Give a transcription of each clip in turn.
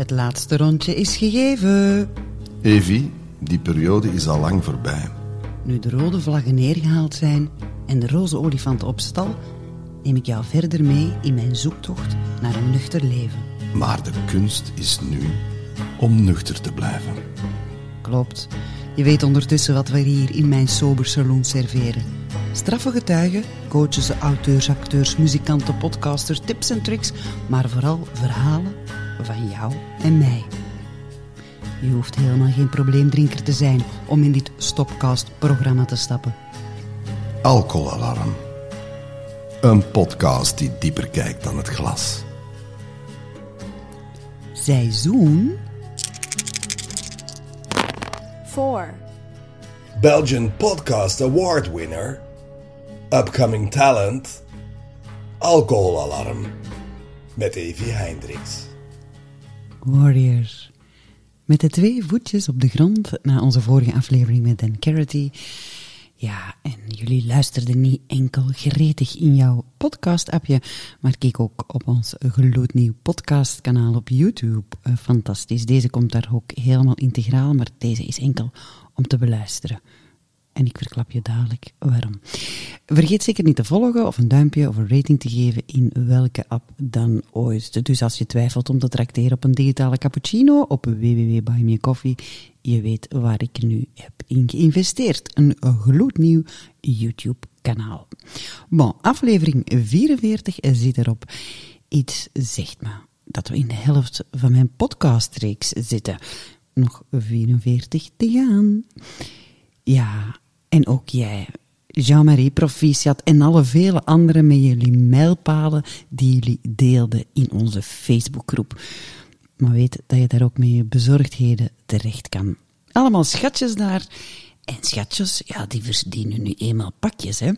Het laatste rondje is gegeven. Evie, die periode is al lang voorbij. Nu de rode vlaggen neergehaald zijn en de roze olifant op stal, neem ik jou verder mee in mijn zoektocht naar een nuchter leven. Maar de kunst is nu om nuchter te blijven. Klopt. Je weet ondertussen wat we hier in mijn sober saloon serveren. Straffe getuigen, coaches, auteurs, acteurs, muzikanten, podcasters, tips en tricks, maar vooral verhalen van jou en mij. Je hoeft helemaal geen probleemdrinker te zijn om in dit Stopcast-programma te stappen. Alcoholalarm. Een podcast die dieper kijkt dan het glas. Seizoen 4. Belgian Podcast Award winner, upcoming talent, Alcoholalarm met Evie Hendricks. Warrior. Met de twee voetjes op de grond na onze vorige aflevering met Dan Carity. Ja, en jullie luisterden niet enkel gretig in jouw podcast-appje, maar keek ook op ons gloednieuw podcastkanaal op YouTube. Eh, fantastisch. Deze komt daar ook helemaal integraal, maar deze is enkel om te beluisteren. En ik verklap je dadelijk waarom. Vergeet zeker niet te volgen of een duimpje of een rating te geven in welke app dan ooit. Dus als je twijfelt om te tracteren op een digitale cappuccino op www.buymeacoffee, je weet waar ik nu heb in geïnvesteerd. Een gloednieuw YouTube-kanaal. Bon, aflevering 44 zit erop. Iets zegt me dat we in de helft van mijn podcastreeks zitten. Nog 44 te gaan. Ja, en ook jij, Jean-Marie Proficiat en alle vele anderen met jullie mijlpalen die jullie deelden in onze Facebookgroep. Maar weet dat je daar ook met je bezorgdheden terecht kan. Allemaal schatjes daar. En schatjes, ja, die verdienen nu eenmaal pakjes, hè.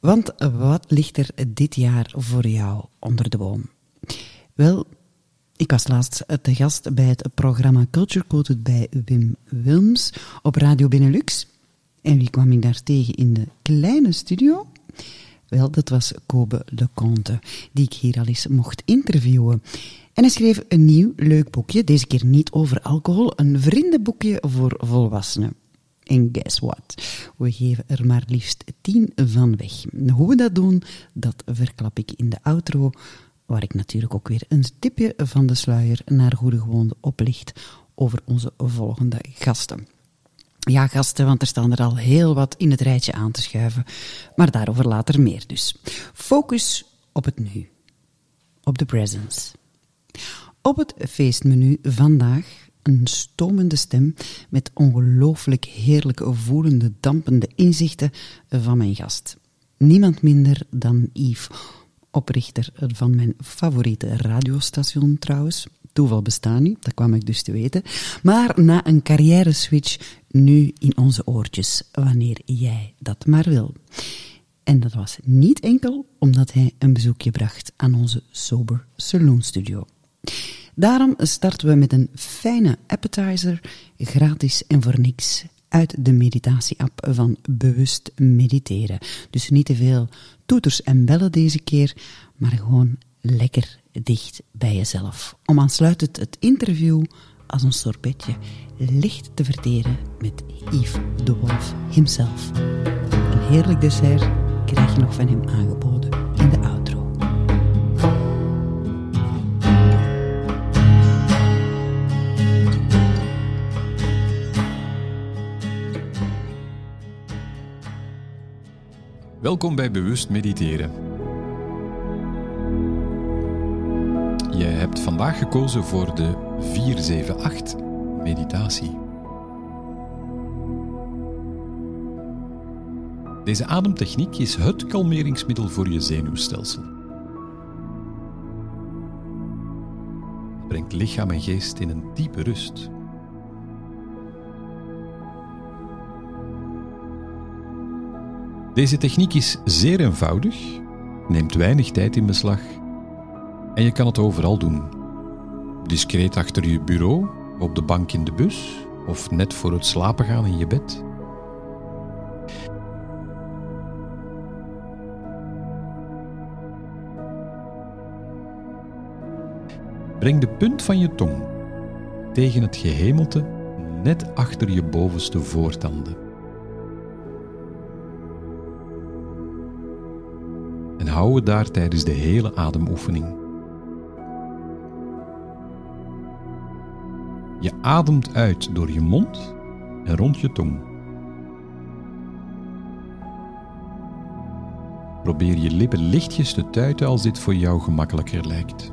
Want wat ligt er dit jaar voor jou onder de boom? Wel, ik was laatst te gast bij het programma Culture Coded bij Wim Wilms op Radio Benelux. En wie kwam ik daar tegen in de kleine studio? Wel, dat was Kobe Leconte, die ik hier al eens mocht interviewen. En hij schreef een nieuw leuk boekje, deze keer niet over alcohol, een vriendenboekje voor volwassenen. En guess what? We geven er maar liefst tien van weg. Hoe we dat doen, dat verklap ik in de outro, waar ik natuurlijk ook weer een tipje van de sluier naar goede gewoonte oplicht over onze volgende gasten. Ja, gasten, want er staan er al heel wat in het rijtje aan te schuiven. Maar daarover later meer dus. Focus op het nu. Op de presence. Op het feestmenu vandaag een stomende stem met ongelooflijk heerlijk voelende, dampende inzichten van mijn gast. Niemand minder dan Yves, oprichter van mijn favoriete radiostation trouwens. Toeval bestaat niet, dat kwam ik dus te weten. Maar na een carrière switch nu in onze oortjes, wanneer jij dat maar wil. En dat was niet enkel omdat hij een bezoekje bracht aan onze Sober Saloon Studio. Daarom starten we met een fijne appetizer, gratis en voor niks, uit de meditatie-app van Bewust Mediteren. Dus niet te veel toeters en bellen deze keer, maar gewoon lekker dicht bij jezelf. Om aansluitend het interview als een sorbetje licht te verteren met Yves de Wolf himself. Een heerlijk dessert krijg je nog van hem aangeboden Welkom bij Bewust Mediteren. Je hebt vandaag gekozen voor de 478 meditatie. Deze ademtechniek is het kalmeringsmiddel voor je zenuwstelsel. Het brengt lichaam en geest in een diepe rust. Deze techniek is zeer eenvoudig, neemt weinig tijd in beslag en je kan het overal doen. Discreet achter je bureau, op de bank in de bus of net voor het slapen gaan in je bed. Breng de punt van je tong tegen het gehemelte net achter je bovenste voortanden. En hou het daar tijdens de hele ademoefening. Je ademt uit door je mond en rond je tong. Probeer je lippen lichtjes te tuiten als dit voor jou gemakkelijker lijkt.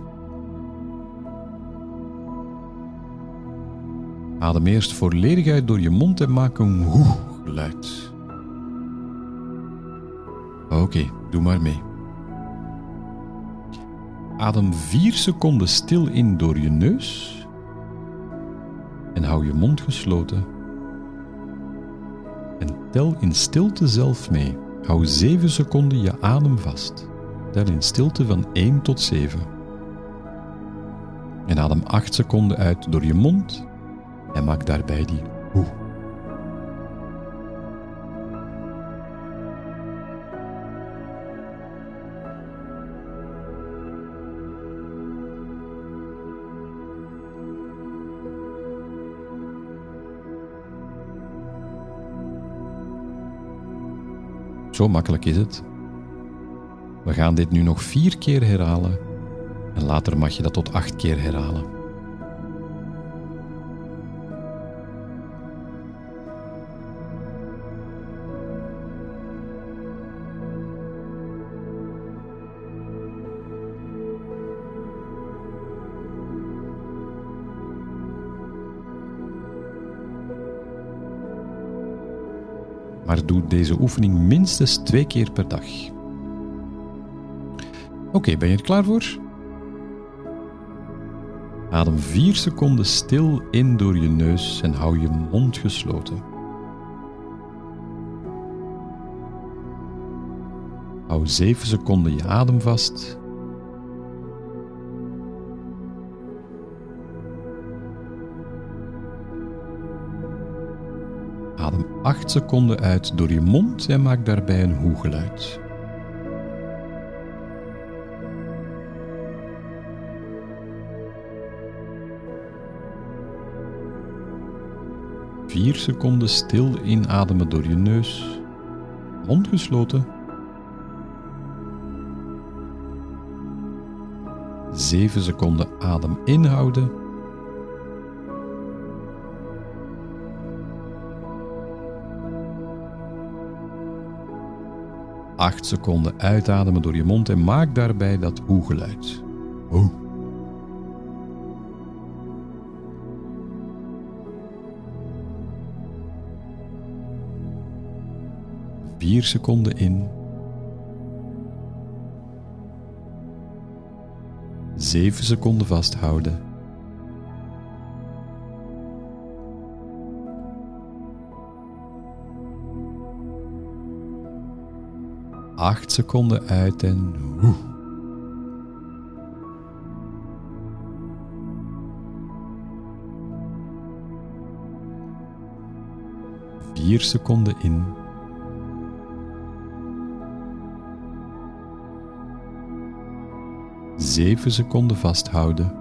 Adem eerst volledig uit door je mond en maak een hoe geluid. Oké, doe maar mee. Adem 4 seconden stil in door je neus en hou je mond gesloten. En tel in stilte zelf mee. Hou 7 seconden je adem vast. Tel in stilte van 1 tot 7. En adem 8 seconden uit door je mond en maak daarbij die hoe. Zo makkelijk is het. We gaan dit nu nog vier keer herhalen en later mag je dat tot acht keer herhalen. Doe deze oefening minstens twee keer per dag. Oké, ben je er klaar voor? Adem 4 seconden stil in door je neus en hou je mond gesloten. Hou 7 seconden je adem vast. 8 seconden uit door je mond en maak daarbij een hoegeluid. Vier seconden stil inademen door je neus, mond gesloten. Zeven seconden adem inhouden. Acht seconden uitademen door je mond en maak daarbij dat hoe-geluid. Hoe. Vier seconden in. Zeven seconden vasthouden. Acht seconden uit en woe. Vier seconden in. Zeven seconden vasthouden.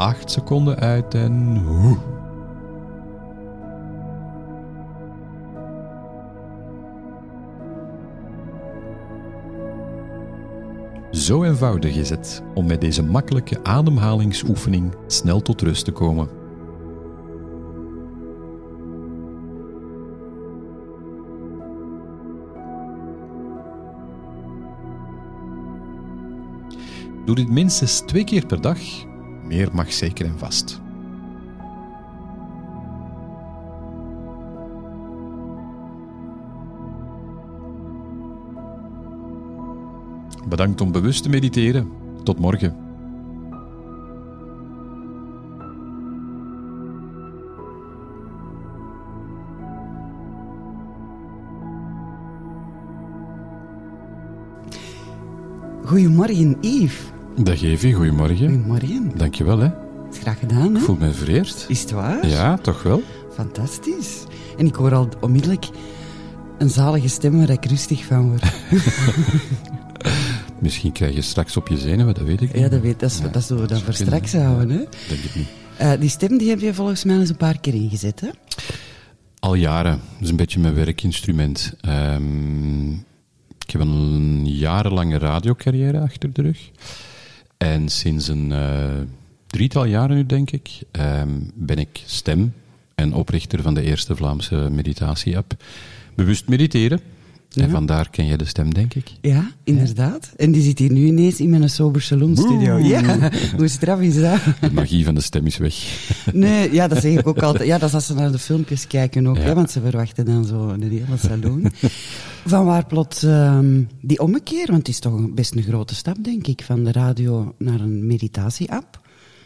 Acht seconden uit en. Zo eenvoudig is het om met deze makkelijke ademhalingsoefening snel tot rust te komen. Doe dit minstens twee keer per dag. Meer mag zeker en vast. Bedankt om bewust te mediteren. Tot morgen. Goedemorgen, Yves. Dag Evie, goedemorgen. Goedemorgen. Dankjewel hè. Is graag gedaan, hè? Ik voel me vereerd. Is het waar? Ja, toch wel? Fantastisch. En ik hoor al onmiddellijk een zalige stem waar ik rustig van word. Misschien krijg je straks op je zenuwen, dat weet ik niet. Ja, dat, weet, dat, is, Ja, dat zullen we dan voor kunnen. straks houden. Hè? Denk ik niet. Eh, die stem die heb je volgens mij eens een paar keer ingezet. Hè? Al jaren. Dat is een beetje mijn werkinstrument. Ehm, ik heb een jarenlange radiocarrière achter de rug. En sinds een eh, drietal jaren nu, denk ik, ehm, ben ik stem en oprichter van de eerste Vlaamse meditatie-app. Bewust mediteren. En vandaar ken je de stem, denk ik. Ja, inderdaad. En die zit hier nu ineens in mijn sober salon studio. Boe. Ja, hoe straf is dat? De magie van de stem is weg. Nee, ja, dat zeg ik ook altijd. Ja, dat is als ze naar de filmpjes kijken ook, Ja. hè, want ze verwachten dan zo een hele salon. Van waar plots ehm, die ommekeer? Want het is toch een- best een grote stap, denk ik, van de radio naar een meditatie-app.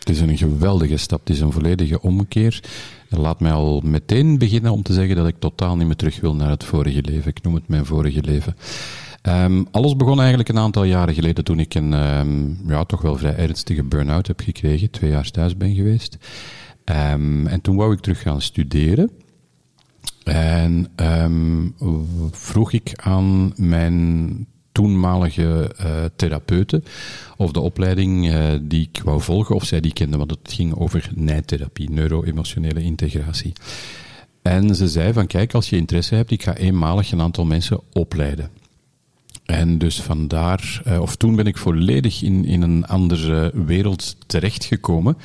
Het is een geweldige stap, het is een volledige omkeer. Laat mij al meteen beginnen om te zeggen dat ik totaal niet meer terug wil naar het vorige leven. Ik noem het mijn vorige leven. Ehm, alles begon eigenlijk een aantal jaren geleden toen ik een ehm, ja, toch wel vrij ernstige burn-out heb gekregen. Twee jaar thuis ben geweest. Ehm, en toen wou ik terug gaan studeren. En vroeg ik aan mijn toenmalige eh therapeute of de opleiding eh, die ik wou volgen, of zij die kende, want het ging over nijtherapie, neuro-emotionele integratie. En ze zei van, kijk, als je interesse hebt, ik ga eenmalig een aantal mensen opleiden. En dus vandaar, eh, of toen ben ik volledig in, in een andere wereld terechtgekomen.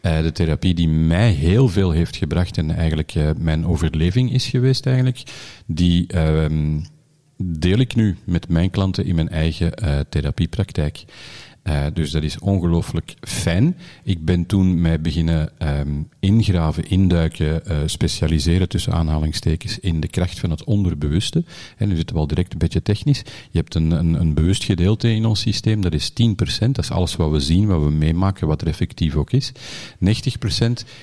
De therapie die mij heel veel heeft gebracht en eigenlijk mijn overleving is geweest eigenlijk, die ehm, deel ik nu met mijn klanten in mijn eigen eh, therapiepraktijk. Eh, dus dat is ongelooflijk fijn. Ik ben toen mij beginnen ehm, ingraven, induiken, eh, specialiseren tussen aanhalingstekens in de kracht van het onderbewuste. En nu zitten we al direct een beetje technisch. Je hebt een, een, een bewust gedeelte in ons systeem, dat is 10%. Dat is alles wat we zien, wat we meemaken, wat er effectief ook is. 90%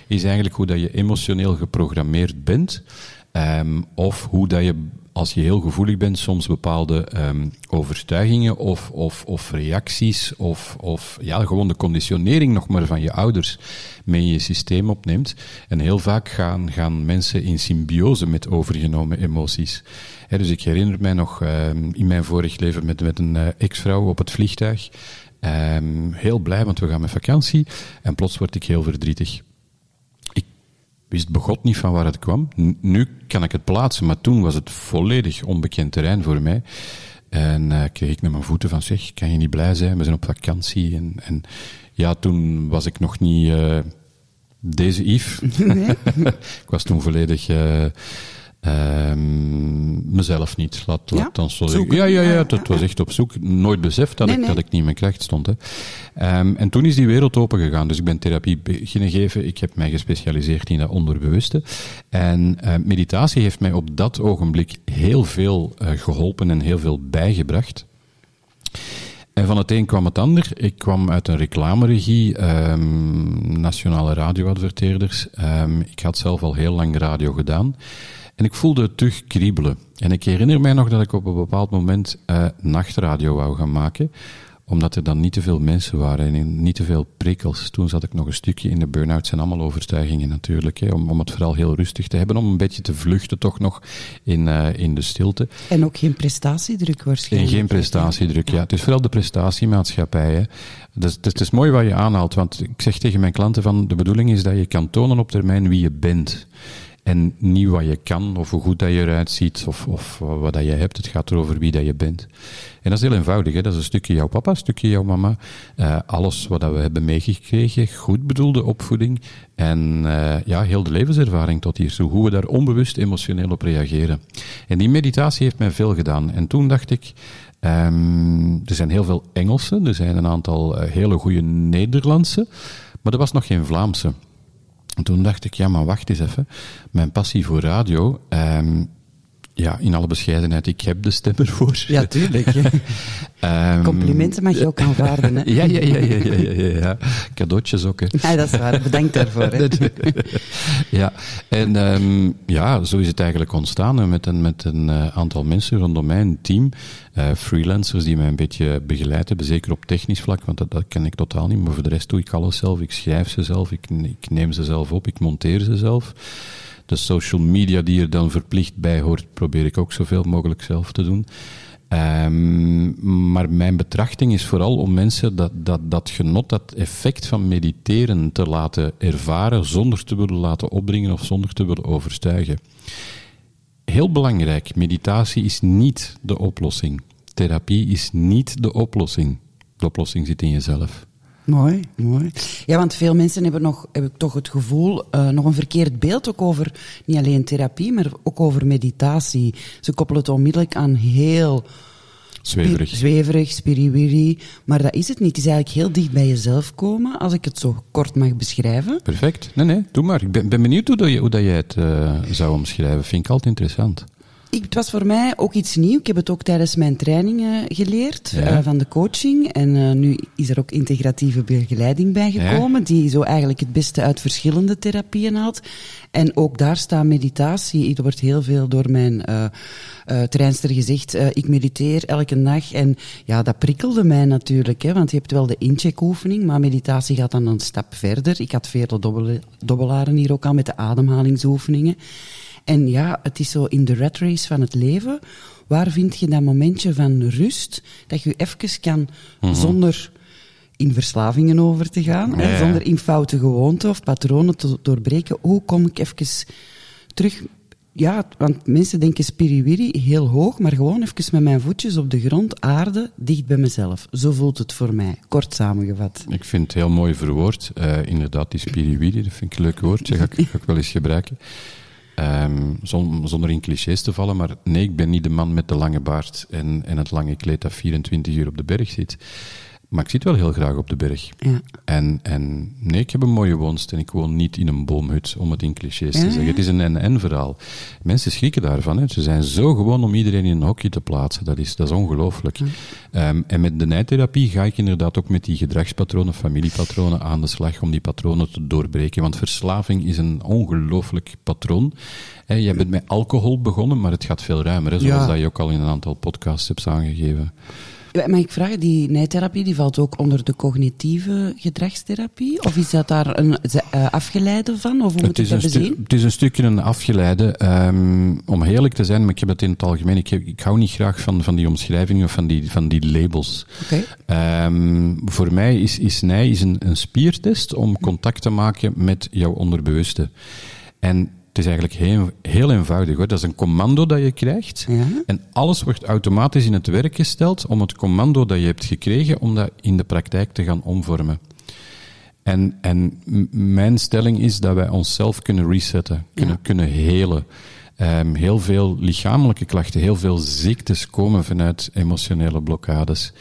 is eigenlijk hoe dat je emotioneel geprogrammeerd bent. Ehm, of hoe dat je, als je heel gevoelig bent, soms bepaalde ehm, overtuigingen of, of, of reacties of, of ja, gewoon de conditionering nog maar van je ouders mee in je systeem opneemt. En heel vaak gaan, gaan mensen in symbiose met overgenomen emoties. Dus ik herinner mij nog ehm, in mijn vorig leven met, met een eh, ex-vrouw op het vliegtuig. Ehm, heel blij, want we gaan met vakantie. En plots word ik heel verdrietig wist begot niet van waar het kwam. Nu kan ik het plaatsen, maar toen was het volledig onbekend terrein voor mij. En eh, kreeg ik naar mijn voeten van, zeg, kan je niet blij zijn? We zijn op vakantie. En, en ja, toen was ik nog niet eh, deze Yves. Nee? ik was toen volledig eh, ehm, mezelf niet. Laat, Ja? ons zo zeggen. Ja, ja, Ja, dat was echt op zoek. Nooit beseft dat, Nee, ik, nee. dat ik niet in mijn kracht stond. Hè. Ehm, en toen is die wereld open gegaan. Dus ik ben therapie beginnen geven. Ik heb mij gespecialiseerd in dat onderbewuste. En eh, meditatie heeft mij op dat ogenblik heel veel eh, geholpen en heel veel bijgebracht. En van het een kwam het ander. Ik kwam uit een reclameregie, ehm, nationale radioadverteerders. Ik had zelf al heel lang radio gedaan. En ik voelde het terug kriebelen. En ik herinner mij nog dat ik op een bepaald moment eh, nachtradio wou gaan maken omdat er dan niet te veel mensen waren en niet te veel prikkels. Toen zat ik nog een stukje in de burn-out. zijn allemaal overtuigingen natuurlijk. Hè, om, om het vooral heel rustig te hebben. Om een beetje te vluchten toch nog in, eh, in de stilte. En ook geen prestatiedruk En waarschijnlijk. geen prestatiedruk, ja. Het is vooral de prestatiemaatschappij. Hè. Dus, het is mooi wat je aanhaalt, want ik zeg tegen mijn klanten van de bedoeling is dat je kan tonen op termijn wie je bent. En niet wat je kan, of hoe goed dat je eruit ziet, of, of wat dat je hebt. Het gaat erover wie dat je bent. En dat is heel eenvoudig. Hè. Dat is een stukje jouw papa, een stukje jouw mama. Eh, alles wat dat we hebben meegekregen, goed bedoelde opvoeding. En eh, ja, heel de levenservaring tot hier. Hoe we daar onbewust emotioneel op reageren. En die meditatie heeft mij veel gedaan. En toen dacht ik, ehm, er zijn heel veel Engelse, er zijn een aantal eh, hele goede Nederlandse, maar er was nog geen Vlaamse. En toen dacht ik, ja, maar wacht eens even. Mijn passie voor radio, ehm, ja, in alle bescheidenheid, ik heb de stem ervoor. Ja, tuurlijk. Ehm, Complimenten mag je ook aanvaarden. Hè? Ja, ja, ja, ja, ja, ja. Cadeautjes ook, hè. Ja, dat is waar. Bedankt daarvoor. Hè. Ja, en ehm, ja, zo is het eigenlijk ontstaan hè, met een, met een eh, aantal mensen rondom mij, een team, eh, freelancers die mij een beetje begeleid hebben, zeker op technisch vlak, want dat, dat ken ik totaal niet, maar voor de rest doe ik alles zelf. Ik schrijf ze zelf, ik, ik neem ze zelf op, ik monteer ze zelf. De social media die er dan verplicht bij hoort, probeer ik ook zoveel mogelijk zelf te doen. Um, maar mijn betrachting is vooral om mensen dat, dat, dat genot, dat effect van mediteren te laten ervaren zonder te willen laten opdringen of zonder te willen overtuigen. Heel belangrijk, meditatie is niet de oplossing. Therapie is niet de oplossing. De oplossing zit in jezelf. Mooi, mooi. Ja, want veel mensen hebben nog, heb ik toch het gevoel, uh, nog een verkeerd beeld ook over niet alleen therapie, maar ook over meditatie. Ze koppelen het onmiddellijk aan heel Zweverig. Zweverig, spiriwiri. Maar dat is het niet. Het is eigenlijk heel dicht bij jezelf komen, als ik het zo kort mag beschrijven. Perfect. Nee, nee, doe maar. Ik ben, ben benieuwd hoe, dat je, hoe dat jij het uh, zou omschrijven. Vind ik altijd interessant. Ik, het was voor mij ook iets nieuws. Ik heb het ook tijdens mijn trainingen geleerd ja. uh, van de coaching. En uh, nu is er ook integratieve begeleiding bijgekomen, ja. die zo eigenlijk het beste uit verschillende therapieën haalt. En ook daar staat meditatie. Er wordt heel veel door mijn uh, treinster gezegd, ik mediteer elke dag. En ja, dat prikkelde mij natuurlijk, hè, want je hebt wel de incheckoefening, maar meditatie gaat dan een stap verder. Ik had dobbel, dobbelaren hier ook al met de ademhalingsoefeningen. En ja, het is zo in de rat race van het leven. Waar vind je dat momentje van rust, dat je even kan, mm -hmm. zonder in verslavingen over te gaan, ja, ja. zonder in foute gewoonten of patronen te doorbreken. Hoe kom ik even terug? Ja, want mensen denken spiriwiri heel hoog, maar gewoon even met mijn voetjes op de grond, aarde, dicht bij mezelf. Zo voelt het voor mij, kort samengevat. Ik vind het heel mooi verwoord. Uh, inderdaad, die spiriwiri, dat vind ik een leuk woord, dat ga ik, ga ik wel eens gebruiken. Um, zonder in clichés te vallen, maar nee, ik ben niet de man met de lange baard en, en het lange kleed dat 24 uur op de berg zit. Maar ik zit wel heel graag op de berg. Ja. En, en nee, ik heb een mooie woonst en ik woon niet in een boomhut, om het in clichés ja, te zeggen. Het is een en-en-verhaal. Mensen schrikken daarvan. Hè. Ze zijn zo gewoon om iedereen in een hokje te plaatsen. Dat is, dat is ongelooflijk. Um, en met de nijtherapie ga ik inderdaad ook met die gedragspatronen, familiepatronen aan de slag om die patronen te doorbreken. Want verslaving is een ongelooflijk patroon. Hè, jij bent met alcohol begonnen, maar het gaat veel ruimer, hè, zoals dat je ook al in een aantal podcasts hebt aangegeven. Mag ik vragen, die nijtherapie die valt ook onder de cognitieve gedragstherapie? Of is dat daar een uh, afgeleide van? Of hoe moet het, het is een het is een stukje een afgeleide. Um, om heerlijk te zijn, maar ik heb het in het algemeen. Ik, heb, ik hou niet graag van, van die omschrijvingen of van die, van die labels. Okay. Um, voor mij is, is nij is een, een spiertest om contact te maken met jouw onderbewuste. En het is eigenlijk heel, heel eenvoudig hoor. Dat is een commando dat je krijgt. Ja? En alles wordt automatisch in het werk gesteld om het commando dat je hebt gekregen, om dat in de praktijk te gaan omvormen. En, en mijn stelling is dat wij onszelf kunnen resetten, kunnen, Ja. kunnen helen. Um, heel veel lichamelijke klachten, heel veel ziektes komen vanuit emotionele blokkades.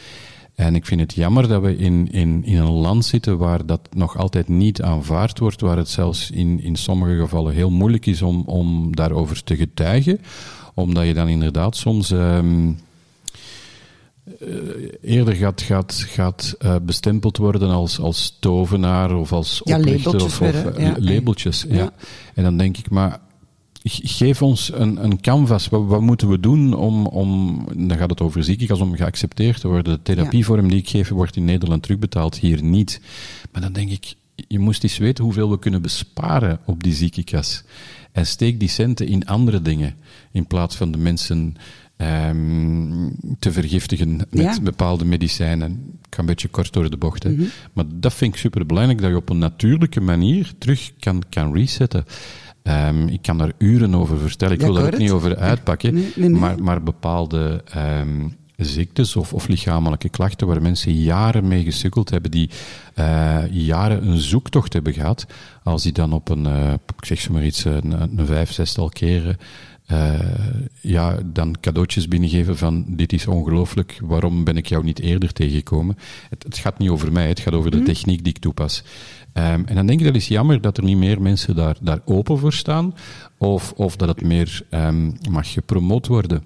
En ik vind het jammer dat we in, in, in een land zitten waar dat nog altijd niet aanvaard wordt, waar het zelfs in, in sommige gevallen heel moeilijk is om, om daarover te getuigen, omdat je dan inderdaad soms um, uh, eerder gaat, gaat, gaat uh, bestempeld worden als, als tovenaar of als Ja, oplichter labeltjes of, of weer, hè? uh, Ja. labeltjes. Ja. Ja. En dan denk ik, maar geef ons een, een canvas. Wat, wat moeten we doen om, om, dan gaat het over ziekenhuis, om geaccepteerd te worden. De therapievorm die ik geef wordt in Nederland terugbetaald, hier niet. Maar dan denk ik, je moest eens weten hoeveel we kunnen besparen op die ziekenkas. En steek die centen in andere dingen, in plaats van de mensen ehm, te vergiftigen met Ja. bepaalde medicijnen. Ik ga een beetje kort door de bocht, hè. Mhm. Maar dat vind ik superbelangrijk, dat je op een natuurlijke manier terug kan, kan resetten. Ehm, ik kan daar uren over vertellen. Ik wil daar ook niet over uitpakken. Nee, nee, nee. Maar, maar bepaalde ehm, ziektes of, of lichamelijke klachten waar mensen jaren mee gesukkeld hebben, die eh, jaren een zoektocht hebben gehad, als die dan op een, eh, ik zeg zo maar iets, een, een vijf, zestal keren eh, ja, dan cadeautjes binnengeven van dit is ongelooflijk, waarom ben ik jou niet eerder tegengekomen? Het, het gaat niet over mij, het gaat over de techniek die ik toepas. Ehm, en dan denk ik dat is jammer dat er niet meer mensen daar, daar open voor staan, of, of dat het meer ehm, mag gepromoot worden.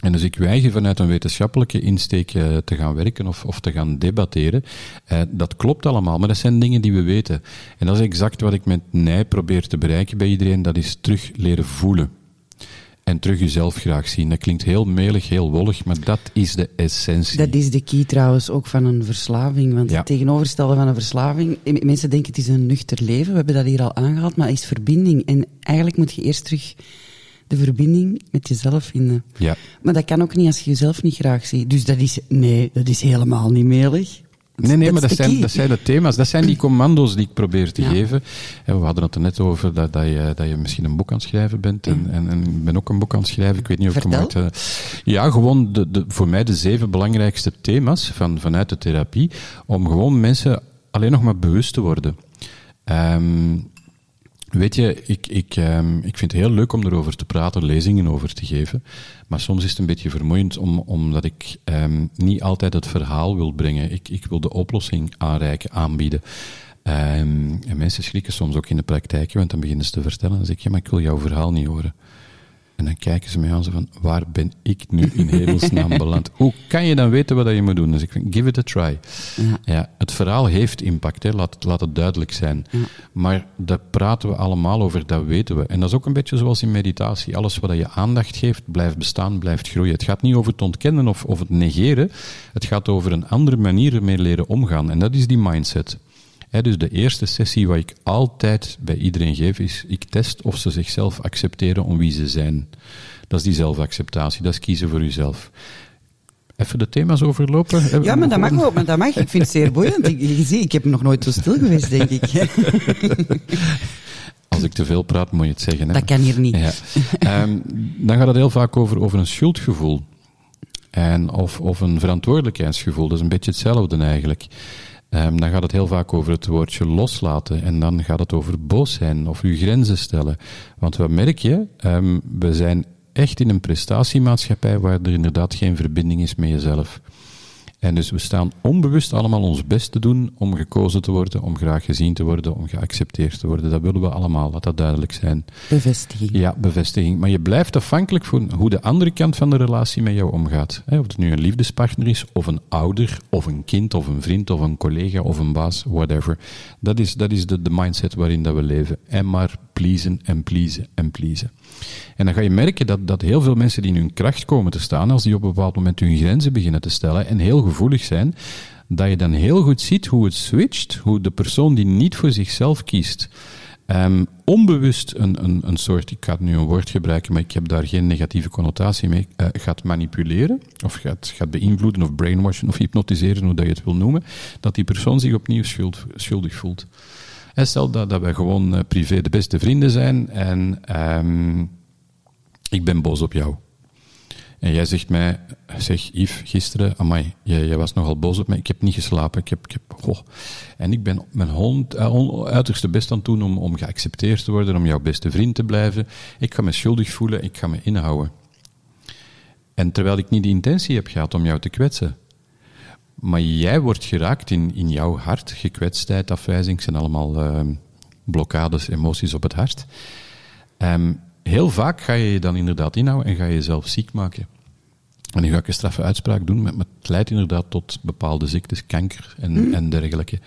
En dus ik weiger vanuit een wetenschappelijke insteek eh, te gaan werken of, of te gaan debatteren. Eh, dat klopt allemaal, maar dat zijn dingen die we weten. En dat is exact wat ik met NIJ probeer te bereiken bij iedereen, dat is terug leren voelen. En terug jezelf graag zien. Dat klinkt heel melig, heel wollig, maar dat is de essentie. Dat is de key trouwens ook van een verslaving. Want Ja. het tegenovergestelde van een verslaving, mensen denken het is een nuchter leven, we hebben dat hier al aangehaald, maar het is verbinding. En eigenlijk moet je eerst terug de verbinding met jezelf vinden. Ja. Maar dat kan ook niet als je jezelf niet graag ziet. Dus dat is, nee, dat is helemaal niet melig. Nee, nee, maar dat zijn, dat zijn de thema's, dat zijn die commando's die ik probeer te Ja. geven. En we hadden het er net over dat, dat, je, dat je misschien een boek aan het schrijven bent. En, en, en ik ben ook een boek aan het schrijven. Ik weet niet of ik hem Vertel. ooit, eh, Ja, gewoon de, de, voor mij de zeven belangrijkste thema's van, vanuit de therapie. Om gewoon mensen alleen nog maar bewust te worden. Ehm, Weet je, ik, ik, ehm, ik vind het heel leuk om erover te praten, lezingen over te geven. Maar soms is het een beetje vermoeiend, om, omdat ik ehm, niet altijd het verhaal wil brengen. Ik, ik wil de oplossing aanreiken, aanbieden. Ehm, en mensen schrikken soms ook in de praktijk, want dan beginnen ze te vertellen. Dan zeg ik, ja, maar ik wil jouw verhaal niet horen. En dan kijken ze mij aan zo van, waar ben ik nu in hemelsnaam beland? Hoe kan je dan weten wat je moet doen? Dus ik vind, give it a try. Ja. Ja, het verhaal heeft impact, hè. Laat, laat het duidelijk zijn. Maar daar praten we allemaal over, dat weten we. En dat is ook een beetje zoals in meditatie. Alles wat je aandacht geeft, blijft bestaan, blijft groeien. Het gaat niet over het ontkennen of, of het negeren. Het gaat over een andere manier ermee leren omgaan. En dat is die mindset. Dus de eerste sessie wat ik altijd bij iedereen geef, is ik test of ze zichzelf accepteren om wie ze zijn. Dat is die zelfacceptatie, dat is kiezen voor jezelf. Even de thema's overlopen. Ja, maar dat mag ook, maar dat mag. Ik vind het zeer boeiend. Ik, je ziet, ik heb nog nooit zo stil geweest, denk ik. Als ik te veel praat, moet je het zeggen. Hè? Dat kan hier niet. Ja. Ehm, dan gaat het heel vaak over, over een schuldgevoel. En of, of een verantwoordelijkheidsgevoel. Dat is een beetje hetzelfde eigenlijk. Ehm, dan gaat het heel vaak over het woordje loslaten. En dan gaat het over boos zijn of uw grenzen stellen. Want wat merk je? Ehm, we zijn echt in een prestatiemaatschappij waar er inderdaad geen verbinding is met jezelf. En dus we staan onbewust allemaal ons best te doen om gekozen te worden, om graag gezien te worden, om geaccepteerd te worden. Dat willen we allemaal, laat dat duidelijk zijn. Bevestiging. Ja, bevestiging. Maar je blijft afhankelijk van hoe de andere kant van de relatie met jou omgaat. Of het nu een liefdespartner is, of een ouder, of een kind, of een vriend, of een collega, of een baas, whatever. Dat is, dat is de, de mindset waarin dat we leven. En maar pleasen en pleasen en pleasen. En dan ga je merken dat, dat heel veel mensen die in hun kracht komen te staan, als die op een bepaald moment hun grenzen beginnen te stellen en heel gevoelig zijn, dat je dan heel goed ziet hoe het switcht, hoe de persoon die niet voor zichzelf kiest, Ehm, onbewust een, een, een soort, ik ga nu een woord gebruiken, maar ik heb daar geen negatieve connotatie mee, eh, gaat manipuleren, of gaat, gaat beïnvloeden, of brainwashen, of hypnotiseren, hoe dat je het wil noemen, dat die persoon zich opnieuw schuld, schuldig voelt. En stel dat, dat wij gewoon eh, privé de beste vrienden zijn en ehm, ik ben boos op jou. En jij zegt mij, zeg Yves, gisteren, amai, jij, jij was nogal boos op mij, ik heb niet geslapen, ik heb, ik heb. En ik ben mijn hond, on- uiterste best aan het doen om, om geaccepteerd te worden, om jouw beste vriend te blijven. Ik ga me schuldig voelen, ik ga me inhouden. En terwijl ik niet de intentie heb gehad om jou te kwetsen. Maar jij wordt geraakt in, in jouw hart, gekwetstheid, afwijzing, zijn allemaal eh, blokkades, emoties op het hart. Ehm, heel vaak ga je je dan inderdaad inhouden en ga je jezelf ziek maken. En nu ga ik een straffe uitspraak doen, maar het leidt inderdaad tot bepaalde ziektes, kanker en, en dergelijke.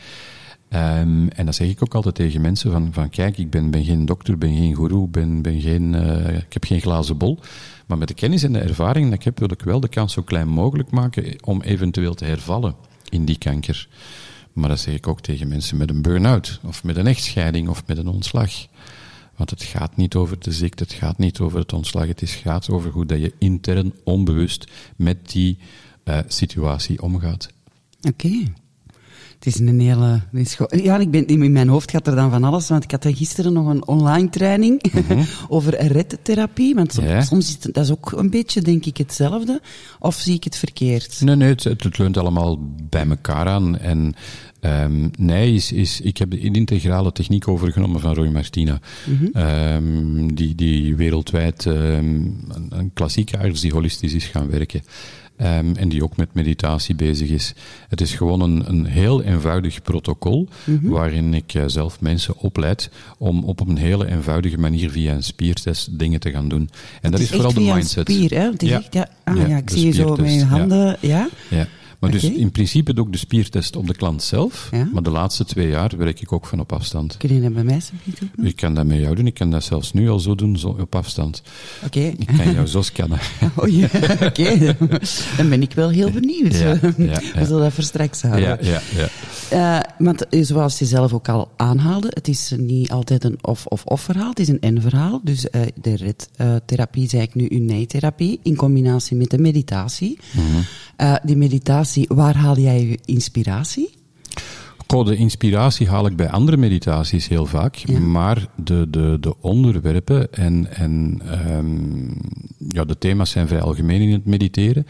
Ehm, en dat zeg ik ook altijd tegen mensen, van, van kijk, ik ben, ben geen dokter, ben geen guru, ben, ben geen, eh, ik heb geen glazen bol. Maar met de kennis en de ervaring dat ik heb, wil ik wel de kans zo klein mogelijk maken om eventueel te hervallen in die kanker. Maar dat zeg ik ook tegen mensen met een burn-out, of met een echtscheiding, of met een ontslag. Want het gaat niet over de ziekte, het gaat niet over het ontslag, het gaat over hoe dat je intern, onbewust met die eh, situatie omgaat. Oké. Het is een hele... is Ja, ik ben, in mijn hoofd gaat er dan van alles, want ik had er gisteren nog een online training over redtherapie, want Mhm. Ja. soms is het, dat is ook een beetje, denk ik, hetzelfde. Of zie ik het verkeerd? Nee, nee, het, het leunt allemaal bij elkaar aan. En ehm, nee, is, is, ik heb de integrale techniek overgenomen van Roy Martina. Ehm, die, die wereldwijd ehm, een, een klassieke arts die holistisch is gaan werken. Ehm, en die ook met meditatie bezig is. Het is gewoon een, een heel eenvoudig protocol, waarin ik eh, zelf mensen opleid om op een hele eenvoudige manier via een spiertest dingen te gaan doen. En dat is, vooral de mindset. spier, hè? Is Ja. echt, ja, ah, Ja, ja, ik zie je zo met je handen, ja? Ja. Maar dus in principe doe ik de spiertest op de klant zelf. Ja. Maar de laatste twee jaar werk ik ook van op afstand. Kun je dat bij mij doen? Ik kan dat met jou doen. Ik kan dat zelfs nu al zo doen, zo op afstand. Oké. Ik kan jou zo scannen. Oh ja, oké. Dan ben ik wel heel benieuwd. Ja. We zullen dat voor straks houden. Ja, ja, ja. Eh, want eh, zoals je zelf ook al aanhaalde, het is niet altijd een of-of-of verhaal, het is een en-verhaal. Dus eh, de red-therapie, zei ik nu, uw nee-therapie, in combinatie met de meditatie. Mhm. Die meditatie, waar haal jij je inspiratie? Goh, de inspiratie haal ik bij andere meditaties heel vaak, Ja. maar de, de, de onderwerpen en, en ehm, ja, de thema's zijn vrij algemeen in het mediteren.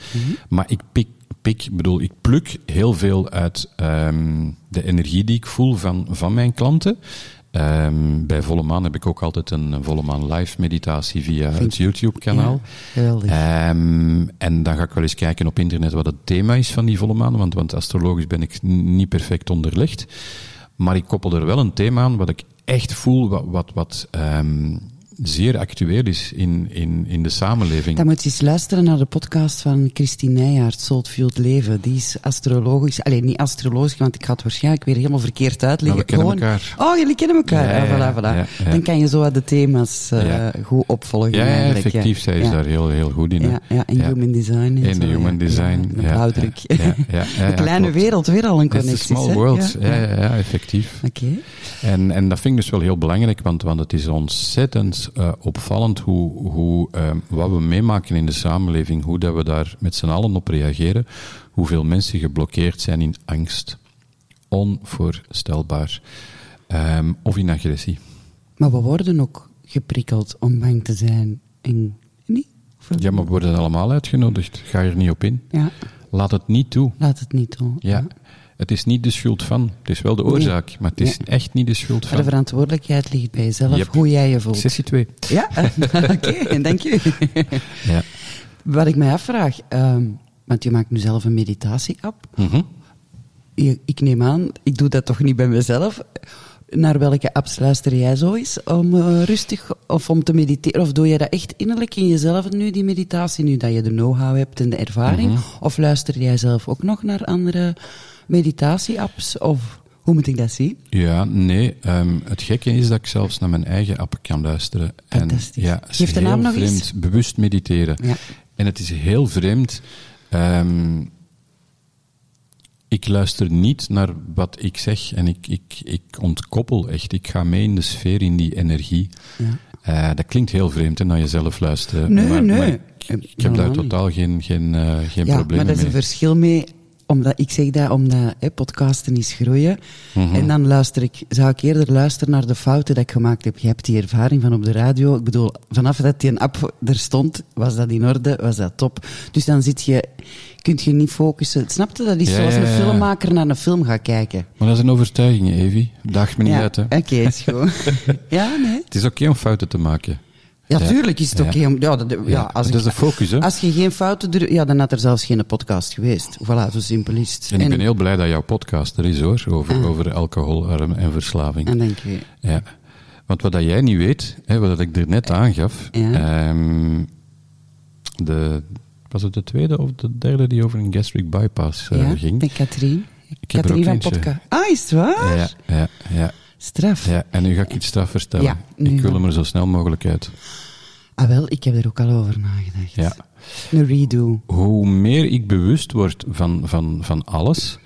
Maar ik pik, pik, bedoel, ik pluk heel veel uit ehm, de energie die ik voel van, van mijn klanten. Ehm, bij Volle Maan heb ik ook altijd een, Volle Maan live meditatie via het YouTube-kanaal. Ja, geweldig. Ehm, en dan ga ik wel eens kijken op internet wat het thema is van die volle maan, want, want astrologisch ben ik niet perfect onderlegd. Maar ik koppel er wel een thema aan wat ik echt voel, wat, wat, wat ehm, zeer actueel is in, in, in de samenleving. Dan moet je eens luisteren naar de podcast van Christine Nijhaert, Soulfield Leven. Die is astrologisch, alleen niet astrologisch, want ik ga het waarschijnlijk weer helemaal verkeerd uitleggen. Maar we kennen Gewoon- elkaar. Oh, jullie kennen elkaar. Ja, Ah, ja, voilà, voilà. ja, ja. Dan kan je zo de thema's eh, goed opvolgen. ja, effectief, zij is daar heel, heel goed in. Ja, ja, en human design. En In de human design. Ja, de kleine klopt. wereld, weer al een connectie. a small world. Ja, ja, ja, effectief. Oké. En, en dat vind ik dus wel heel belangrijk, want, want het is ontzettend eh, opvallend hoe, hoe ehm, wat we meemaken in de samenleving, hoe dat we daar met z'n allen op reageren, hoeveel mensen geblokkeerd zijn in angst. Onvoorstelbaar. Ehm, of in agressie. Maar we worden ook geprikkeld om bang te zijn. En, niet? Ja, maar we worden allemaal uitgenodigd. Ga er niet op in. Ja, Laat het niet toe. laat het niet doen. Ja. Het is niet de schuld van. Het is wel de oorzaak, maar het is echt niet de schuld Maar de van. verantwoordelijkheid ligt bij jezelf, Yep. hoe jij je voelt. Sessie 2. Ja, oké, dank je. Ja. Wat ik mij afvraag, ehm, want je maakt nu zelf een meditatie-app. Mhm. Je- Ik neem aan, ik doe dat toch niet bij mezelf. Naar welke apps luister jij zo eens om eh, rustig of om te mediteren? Of doe je dat echt innerlijk in jezelf nu, die meditatie, nu dat je de know-how hebt en de ervaring? Mhm. Of luister jij zelf ook nog naar andere meditatie-apps? Of hoe moet ik dat zien? Ja, nee. ehm, het gekke is dat ik zelfs naar mijn eigen app kan luisteren. Fantastisch. En, ja, het Geef de heel naam nog vreemd. eens. Bewust mediteren. Ja. En het is heel vreemd. ehm, ik luister niet naar wat ik zeg en ik, ik, ik ontkoppel echt. Ik ga mee in de sfeer, in die energie. Ja. Eh, dat klinkt heel vreemd hè, naar jezelf luisteren. Nee, maar, nee. maar ik, ik heb daar Helemaal niet. totaal geen, geen, eh, geen Ja, probleem maar dat is mee. een verschil mee. Omdat, ik zeg dat omdat hè, podcasten is groeien. Mhm. En dan luister ik, zou ik eerder luisteren naar de fouten dat ik gemaakt heb. Je hebt die ervaring van op de radio. Ik bedoel, vanaf dat die een app er stond, was dat in orde, was dat top. Dus dan zit je, kunt je niet focussen. Snapte? Dat is Ja, zoals ja, een filmmaker naar een film gaat kijken. Maar dat is een overtuiging, Evi. Daag me niet uit, hè. oké, is goed. ja, nee. Het is oké om fouten te maken. Ja, Ja. tuurlijk is het Ja. oké om... Ja, dat, ja, Ja, als dat ik- is de focus, hè. Als je geen fouten doet, ja, dan had er zelfs geen podcast geweest. Voilà, zo simpel is het. En ik ben heel blij dat jouw podcast er is, hoor, over, over alcoholarm en verslaving. En dank je. Ja. Want wat dat jij niet weet, hè, wat dat ik er net aangaf, Ja. ehm, de, was het de tweede of de derde die over een gastric bypass eh, ja, ging? met Katrien. Ik Katrien van. Podcast. Ah, is het waar? Ja, ja, ja, Straf. ja. En nu ga ik iets straf vertellen. Ja, ik wil hem er zo snel mogelijk uit. Ah, wel, ik heb er ook al over nagedacht. Ja. Een redo. Hoe meer ik bewust word van, van, van alles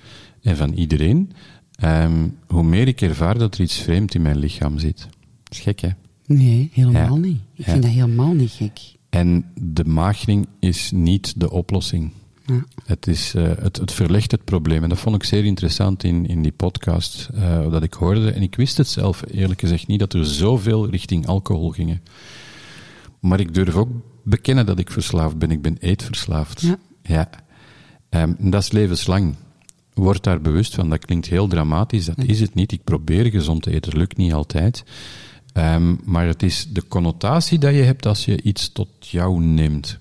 en van iedereen, ehm, hoe meer ik ervaar dat er iets vreemd in mijn lichaam zit. Dat is gek, hè? Nee, helemaal Ja. niet. Ik Ja. vind dat helemaal niet gek. En de maagring is niet de oplossing. Ja. Het, is, eh, het, het verlegt het probleem. En dat vond ik zeer interessant in, in die podcast eh, dat ik hoorde. En ik wist het zelf eerlijk gezegd niet, dat er zoveel richting alcohol gingen. Maar ik durf ook bekennen dat ik verslaafd ben. Ik ben eetverslaafd. Ja. ja. Ehm, en dat is levenslang. Word daar bewust van. Dat klinkt heel dramatisch. Dat is het niet. Ik probeer gezond te eten. Lukt niet altijd. Ehm, maar het is de connotatie dat je hebt als je iets tot jou neemt.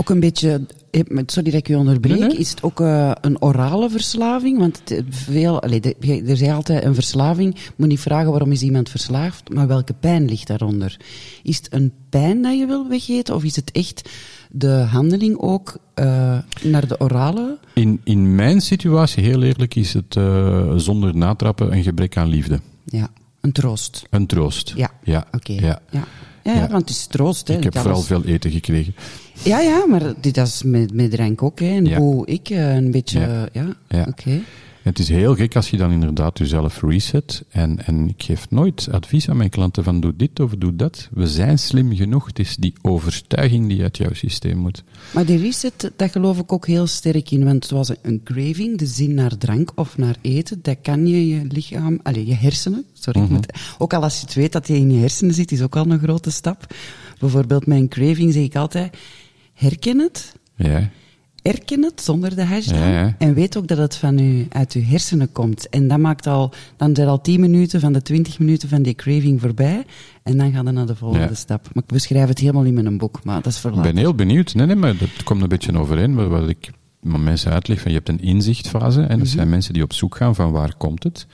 Ook een beetje, eh, sorry dat ik u onderbreek, is het ook eh, een orale verslaving? Want het, eh, veel, allee, de- je- er is altijd een verslaving. Je moet niet vragen waarom is iemand verslaafd, maar welke pijn ligt daaronder? Is het een pijn dat je wil wegeten, of is het echt de handeling ook eh, naar de orale? In, in mijn situatie, heel eerlijk, is het eh, zonder natrappen een gebrek aan liefde. Ja, een troost. Een troost. Ja, ja. oké. Ja. Ja, ja, Ja. want het is troost. Hè, Ik heb dat vooral veel eten gekregen. Ja, ja, maar dit is met, met drank ook. Hè. En hoe ik eh, een beetje... Ja. Ja, Ja. Het is heel gek als je dan inderdaad jezelf reset. En, en ik geef nooit advies aan mijn klanten van doe dit of doe dat. We zijn slim genoeg. Het is die overtuiging die uit jouw systeem moet. Maar die reset, dat geloof ik ook heel sterk in. Want het was een craving, de zin naar drank of naar eten. Dat kan je je lichaam, allez, je hersenen, sorry. moet- ook al als je het weet dat je in je hersenen zit, is ook al een grote stap. Bijvoorbeeld mijn craving zeg ik altijd, herken het, Ja, erken het zonder de hash dan. Ja, ja. En weet ook dat het van u, uit uw hersenen komt. En dat maakt al, dan zijn al 10 minuten van de 20 minuten van die craving voorbij. En dan gaan we naar de volgende Ja. stap. Maar ik beschrijf het helemaal in mijn boek, maar dat is voor Ik ben heel benieuwd. Nee, nee, maar dat komt een beetje overeen met wat ik met mensen uitleg. Van, je hebt een inzichtfase en dat zijn mensen die op zoek gaan van waar komt het.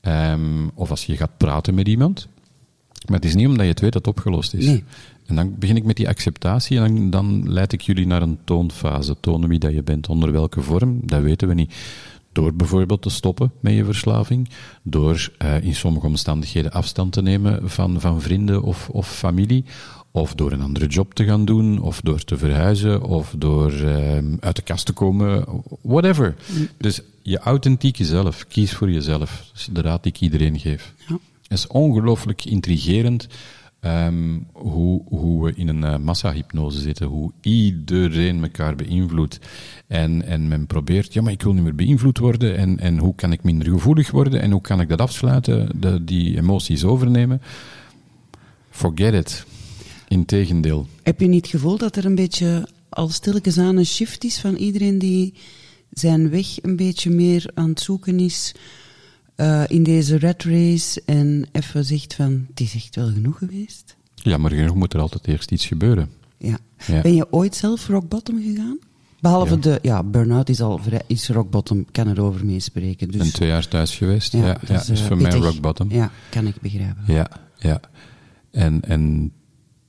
Ehm, of als je gaat praten met iemand. Maar het is niet omdat je het weet dat het opgelost is. Nee. En dan begin ik met die acceptatie en dan, dan leid ik jullie naar een toonfase. Tonen wie dat je bent, onder welke vorm, dat weten we niet. Door bijvoorbeeld te stoppen met je verslaving, door eh, in sommige omstandigheden afstand te nemen van, van vrienden of, of familie, of door een andere job te gaan doen, of door te verhuizen, of door ehm, uit de kast te komen, whatever. Dus je authentieke zelf, kies voor jezelf. Dat is de raad die ik iedereen geef. Ja. Het is ongelooflijk intrigerend ehm, hoe, hoe we in een eh, massahypnose zitten, hoe iedereen elkaar beïnvloedt. En, en men probeert, ja, maar ik wil niet meer beïnvloed worden. En, en hoe kan ik minder gevoelig worden? En hoe kan ik dat afsluiten, de, die emoties overnemen? Forget it. Integendeel. Heb je niet het gevoel dat er een beetje al stilletjes aan een shift is van iedereen die zijn weg een beetje meer aan het zoeken is eh, in deze red race en even zegt van, het is echt wel genoeg geweest? Ja, maar genoeg moet er altijd eerst iets gebeuren. Ja. Ja. Ben je ooit zelf rock bottom gegaan? Behalve Ja. de, ja, burn-out is al vrij, is rock bottom, kan erover meespreken. Ik Dus, ben twee jaar thuis geweest. Ja, ja, dat is eh, voor mij rock bottom. Ja, kan ik begrijpen. Ja, ja. En, en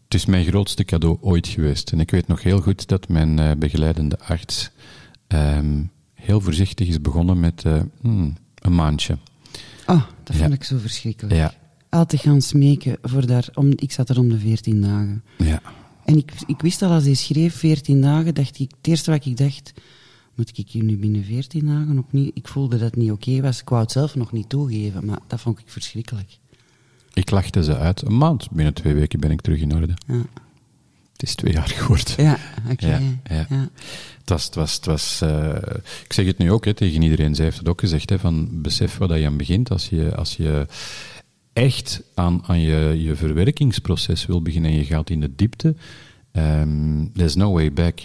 het is mijn grootste cadeau ooit geweest. En ik weet nog heel goed dat mijn eh, begeleidende arts ehm, heel voorzichtig is begonnen met hmm, een maandje. Oh, dat vond ik zo verschrikkelijk. Ja, Altijd gaan smeken voor daar, om, ik zat er om de 14 dagen. ja. En ik, ik wist al als hij schreef 14 dagen, dacht ik, het eerste wat ik dacht, moet ik hier nu binnen 14 dagen opnieuw? Ik voelde dat het niet oké was. Ik wou het zelf nog niet toegeven, maar dat vond ik verschrikkelijk. Ik lachte ze uit. Een maand, binnen twee weken ben ik terug in orde. Ja, Het is twee jaar geworden. ja oké. Ja, ja. Het was, het was, het was eh, ik zeg het nu ook hè, tegen iedereen, zij heeft het ook gezegd, hè, van besef waar dat je aan begint. Als je, als je echt aan, aan je, je verwerkingsproces wil beginnen en je gaat in de diepte, ehm there's no way back.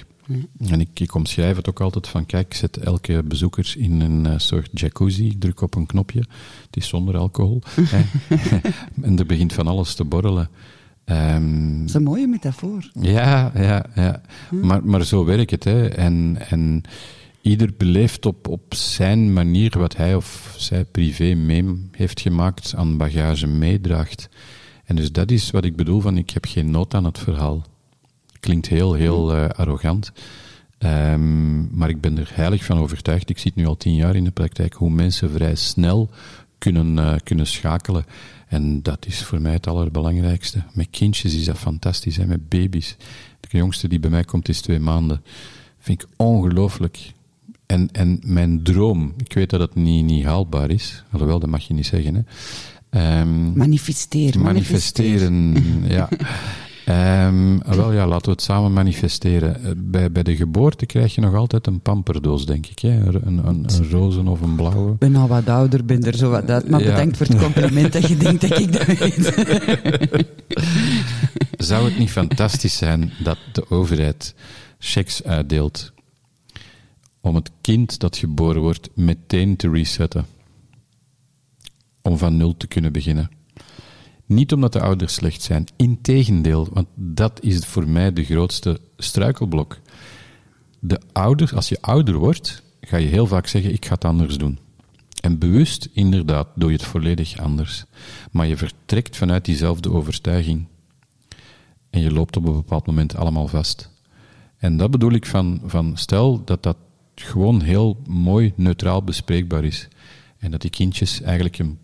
En ik, ik omschrijf het ook altijd van, kijk, ik zet elke bezoeker in een eh, soort jacuzzi, ik druk op een knopje, het is zonder alcohol, hè. en er begint van alles te borrelen. Ehm, Dat is een mooie metafoor. ja, ja, ja. Maar, maar zo werkt het. Hè. En, en ieder beleeft op, op zijn manier wat hij of zij privé mee heeft gemaakt, aan bagage meedraagt. En dus dat is wat ik bedoel van ik heb geen nood aan het verhaal. Klinkt heel, heel eh, arrogant. Ehm, maar ik ben er heilig van overtuigd. Ik zit nu al tien jaar in de praktijk hoe mensen vrij snel kunnen, eh, kunnen schakelen. En dat is voor mij het allerbelangrijkste. Met kindjes is dat fantastisch, hè? met baby's. De jongste die bij mij komt is twee maanden. Vind ik ongelooflijk. En, en mijn droom, ik weet dat het niet, niet haalbaar is, alhoewel, dat mag je niet zeggen. Hè? Ehm, Manifesteer, manifesteren, ja. Ehm, wel ja, laten we het samen manifesteren. Eh, Bij, bij de geboorte krijg je nog altijd een pamperdoos, denk ik. Hè? Een, een, een roze of een blauwe. Ik ben al wat ouder, ben er zo wat uit. Maar Ja. bedankt voor het compliment dat je denkt dat ik dat weet. Zou het niet fantastisch zijn dat de overheid checks uitdeelt om het kind dat geboren wordt meteen te resetten? Om van nul te kunnen beginnen. Niet omdat de ouders slecht zijn, integendeel, want dat is voor mij de grootste struikelblok. De ouders, als je ouder wordt, ga je heel vaak zeggen: Ik ga het anders doen. En bewust, inderdaad, doe je het volledig anders. Maar je vertrekt vanuit diezelfde overtuiging. En je loopt op een bepaald moment allemaal vast. En dat bedoel ik van, van stel dat dat gewoon heel mooi neutraal bespreekbaar is. En dat die kindjes eigenlijk een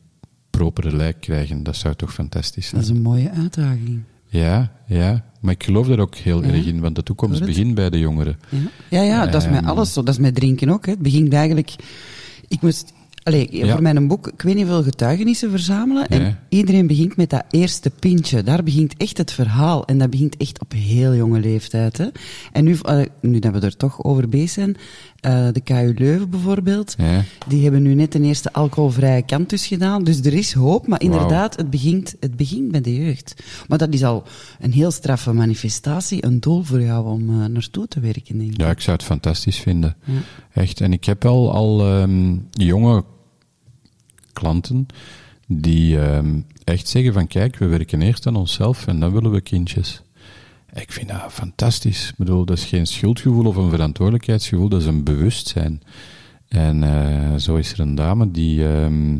propere lijk krijgen. Dat zou toch fantastisch zijn. Dat is een mooie uitdaging. Ja, ja. Maar ik geloof daar ook heel Ja. erg in, want de toekomst begint bij de jongeren. Ja, ja, ja dat is met Ehm. alles zo. Dat is met drinken ook. Hè. Het begint eigenlijk... Ik moest... Allee, Ja. voor mijn boek, ik weet niet hoeveel getuigenissen verzamelen. En Ja. iedereen begint met dat eerste pintje. Daar begint echt het verhaal. En dat begint echt op heel jonge leeftijd. Hè. En nu, eh, nu dat we er toch over bezig zijn, eh, de KU Leuven bijvoorbeeld, Ja. die hebben nu net een eerste alcoholvrije kantus gedaan. Dus er is hoop, maar inderdaad, het begint, het begint bij de jeugd. Maar dat is al een heel straffe manifestatie, een doel voor jou om eh, naartoe te werken, denk ik. Ja, ik zou het fantastisch vinden. Echt. En ik heb al, al ehm, jonge klanten die ehm, echt zeggen van kijk, we werken eerst aan onszelf en dan willen we kindjes. Ik vind dat fantastisch. Ik bedoel, dat is geen schuldgevoel of een verantwoordelijkheidsgevoel, dat is een bewustzijn. En eh, zo is er een dame die ehm,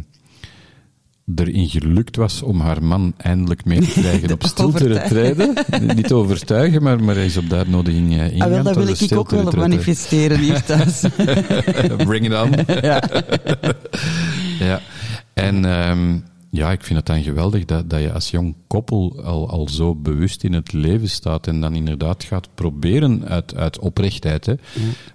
erin gelukt was om haar man eindelijk mee te krijgen op stilte. Niet te overtuigen, maar, maar hij is op eh, ingegaan Ah, wel, dat wil ik ook wel stilte-retraite. manifesteren hier thuis. Bring it on. ja. En ehm, ja, ik vind het dan geweldig dat, dat je als jong koppel al, al zo bewust in het leven staat en dan inderdaad gaat proberen uit, uit oprechtheid hè,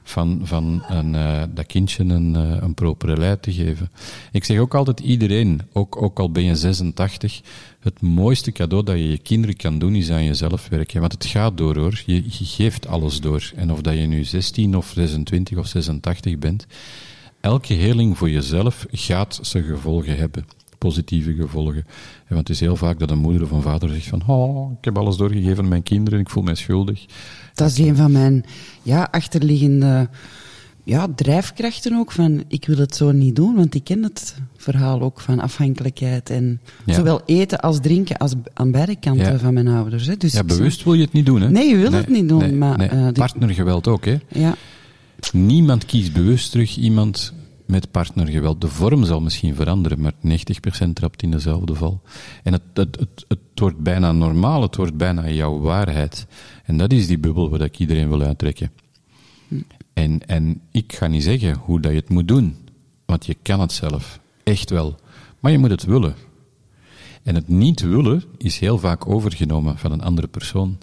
van, van een, eh, dat kindje een, eh, een propere leid te geven. Ik zeg ook altijd iedereen, ook, ook al ben je 86, het mooiste cadeau dat je je kinderen kan doen is aan jezelf werken. Want het gaat door hoor, je, je geeft alles door. En of dat je nu 16 of 26 of 86 bent, elke heling voor jezelf gaat zijn gevolgen hebben. Positieve gevolgen. En Want het is heel vaak dat een moeder of een vader zegt van oh, ik heb alles doorgegeven aan mijn kinderen, ik voel mij schuldig. Dat is een van mijn ja, achterliggende ja, drijfkrachten ook. Van, ik wil het zo niet doen, want ik ken het verhaal ook van afhankelijkheid. En Ja. zowel eten als drinken als aan beide kanten Ja. van mijn ouders. Hè. Dus Ja, bewust wil je het niet doen, hè? Nee, je wil het niet doen, nee, maar, nee. eh, Partnergeweld ook, hè? Ja, Niemand kiest bewust terug iemand met partnergeweld. De vorm zal misschien veranderen, maar 90% trapt in dezelfde val. En het, het, het, het wordt bijna normaal, het wordt bijna jouw waarheid. En dat is die bubbel waar ik iedereen wil uittrekken. En, en ik ga niet zeggen hoe dat je het moet doen, want je kan het zelf. Echt wel. Maar je moet het willen. En het niet willen is heel vaak overgenomen van een andere persoon.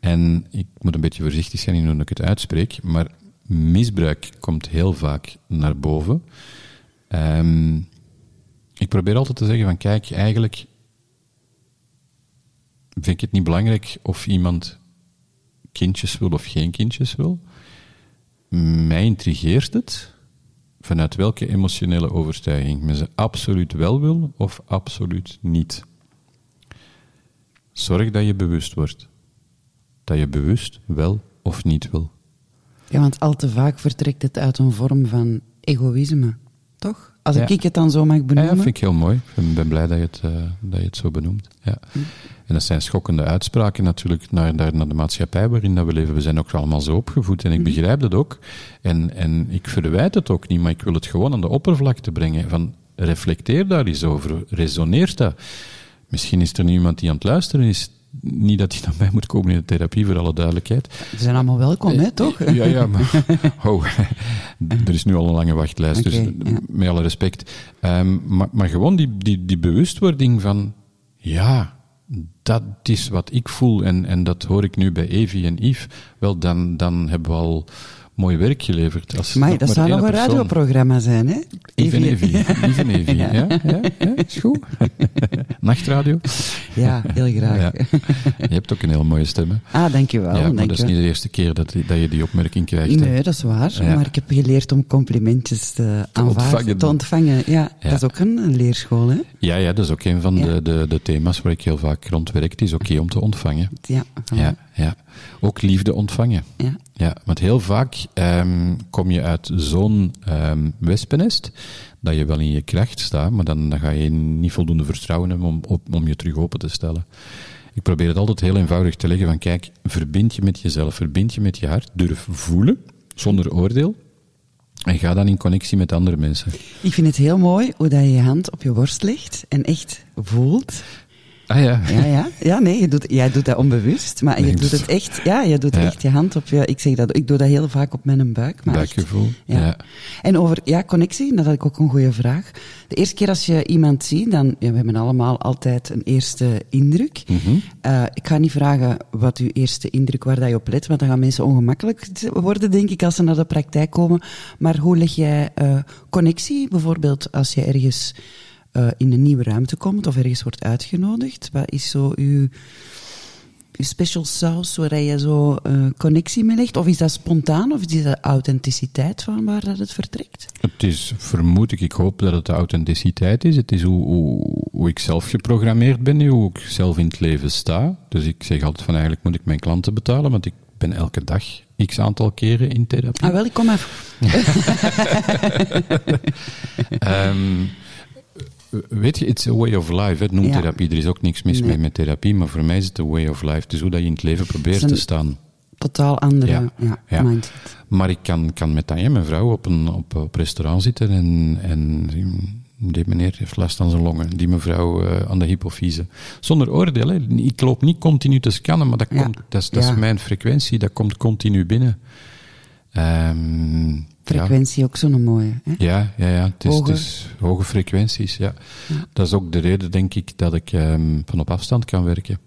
En ik moet een beetje voorzichtig zijn in hoe ik het uitspreek, maar misbruik komt heel vaak naar boven. Ehm, ik probeer altijd te zeggen van kijk, eigenlijk vind ik het niet belangrijk of iemand kindjes wil of geen kindjes wil. Mij intrigeert het vanuit welke emotionele overtuiging men ze absoluut wel wil of absoluut niet. Zorg dat je bewust wordt. Dat je bewust wel of niet wil. Ja, want al te vaak vertrekt het uit een vorm van egoïsme. Toch? Als Ja. ik het dan zo mag Ja, benoemen. dat vind ik heel mooi. Ik ben, blij dat je, het, eh, dat je het zo benoemt. Ja. En dat zijn schokkende uitspraken natuurlijk naar, naar, naar de maatschappij waarin dat we leven. We zijn ook allemaal zo opgevoed en ik begrijp dat ook. En, en ik verwijt het ook niet, maar ik wil het gewoon aan de oppervlakte brengen. Van, reflecteer daar eens over. Resoneert dat? Misschien is er nu iemand die aan het luisteren is. Niet dat hij naar mij moet komen in de therapie, voor alle duidelijkheid. Ze zijn allemaal welkom, hè, toch? Ja, ja, maar oh, er is nu al een lange wachtlijst, dus ja. met alle respect. Ehm, maar, maar gewoon die, die, die bewustwording van, ja, dat is wat ik voel en, en dat hoor ik nu bij Evie en Yves. Wel, dan, dan hebben we al mooi werk geleverd. Als Maar dat zou nog een persoon- radioprogramma zijn, hè? Yves en Evie. Ja. Yves en Evie, ja. Ja, ja, is goed. Nachtradio. Ja, heel graag. Ja. Je hebt ook een heel mooie stem, hè? Ah, dankjewel. ja, maar dat is niet de eerste keer dat, dat je die opmerking krijgt. hè. Nee, dat is waar. Maar ik heb geleerd om complimentjes te aanvaarden, ontvangen. te ontvangen. Ja, dat is ook een, leerschool, hè? Ja, ja, dat is ook een van de, de, de thema's waar ik heel vaak rond werk. Het is oké om te ontvangen. Ja, ja. Ook liefde ontvangen. ja. Ja, want heel vaak ehm, kom je uit zo'n ehm wespennest dat je wel in je kracht staat, maar dan, dan ga je niet voldoende vertrouwen hebben om, op, om je terug open te stellen. Ik probeer het altijd heel eenvoudig te leggen van kijk, verbind je met jezelf, verbind je met je hart, durf voelen, zonder oordeel, en ga dan in connectie met andere mensen. Ik vind het heel mooi hoe dat je je hand op je borst legt en echt voelt. Ah ja. Ja, ja. ja nee, je doet, jij doet dat onbewust, maar Nee, je doet dus- het echt, ja, je doet Ja. echt je hand op je, ik zeg dat, ik doe dat heel vaak op mijn buik. Maar echt. Buikgevoel. Ja. Ja. En over ja, connectie, dat had ik ook een goede vraag. De eerste keer als je iemand ziet, dan, ja, we hebben allemaal altijd een eerste indruk. Mhm. Eh, ik ga niet vragen wat uw eerste indruk, waar dat je op let, want dan gaan mensen ongemakkelijk worden, denk ik, als ze naar de praktijk komen. Maar hoe leg jij eh, connectie, bijvoorbeeld als je ergens eh, in een nieuwe ruimte komt of ergens wordt uitgenodigd? Wat is zo uw, uw special sauce waar je zo eh, connectie mee legt? Of is dat spontaan, of is dat authenticiteit van waar dat het vertrekt? Het is, vermoed ik, ik hoop dat het de authenticiteit is. Het is hoe, hoe, hoe ik zelf geprogrammeerd ben, hoe ik zelf in het leven sta. Dus ik zeg altijd van eigenlijk moet ik mijn klanten betalen, want ik ben elke dag x aantal keren in therapie. Ah, wel, ik kom even. Ehm, weet je, it's a way of life. hè. Ja. therapie. Er is ook niks mis Nee. mee met therapie, maar voor mij is het een way of life. Is hoe dat je in het leven probeert Het te staan. Totaal andere Ja, ja. ja. mindset. Maar ik kan, kan met Tanja, mijn vrouw, op een op, op restaurant zitten en, en die meneer heeft last aan zijn longen, die mevrouw eh, aan de hypofyse. Zonder oordeel, hè. ik loop niet continu te scannen, maar dat, komt, dat, is, dat Ja. is mijn frequentie, dat komt continu binnen. Ja. Frequentie ook zo'n mooie. Hè? Ja, ja, ja. Het is, Hoge. het is hoge frequenties, ja. Dat is ook de reden, denk ik, dat ik ehm, van op afstand kan werken.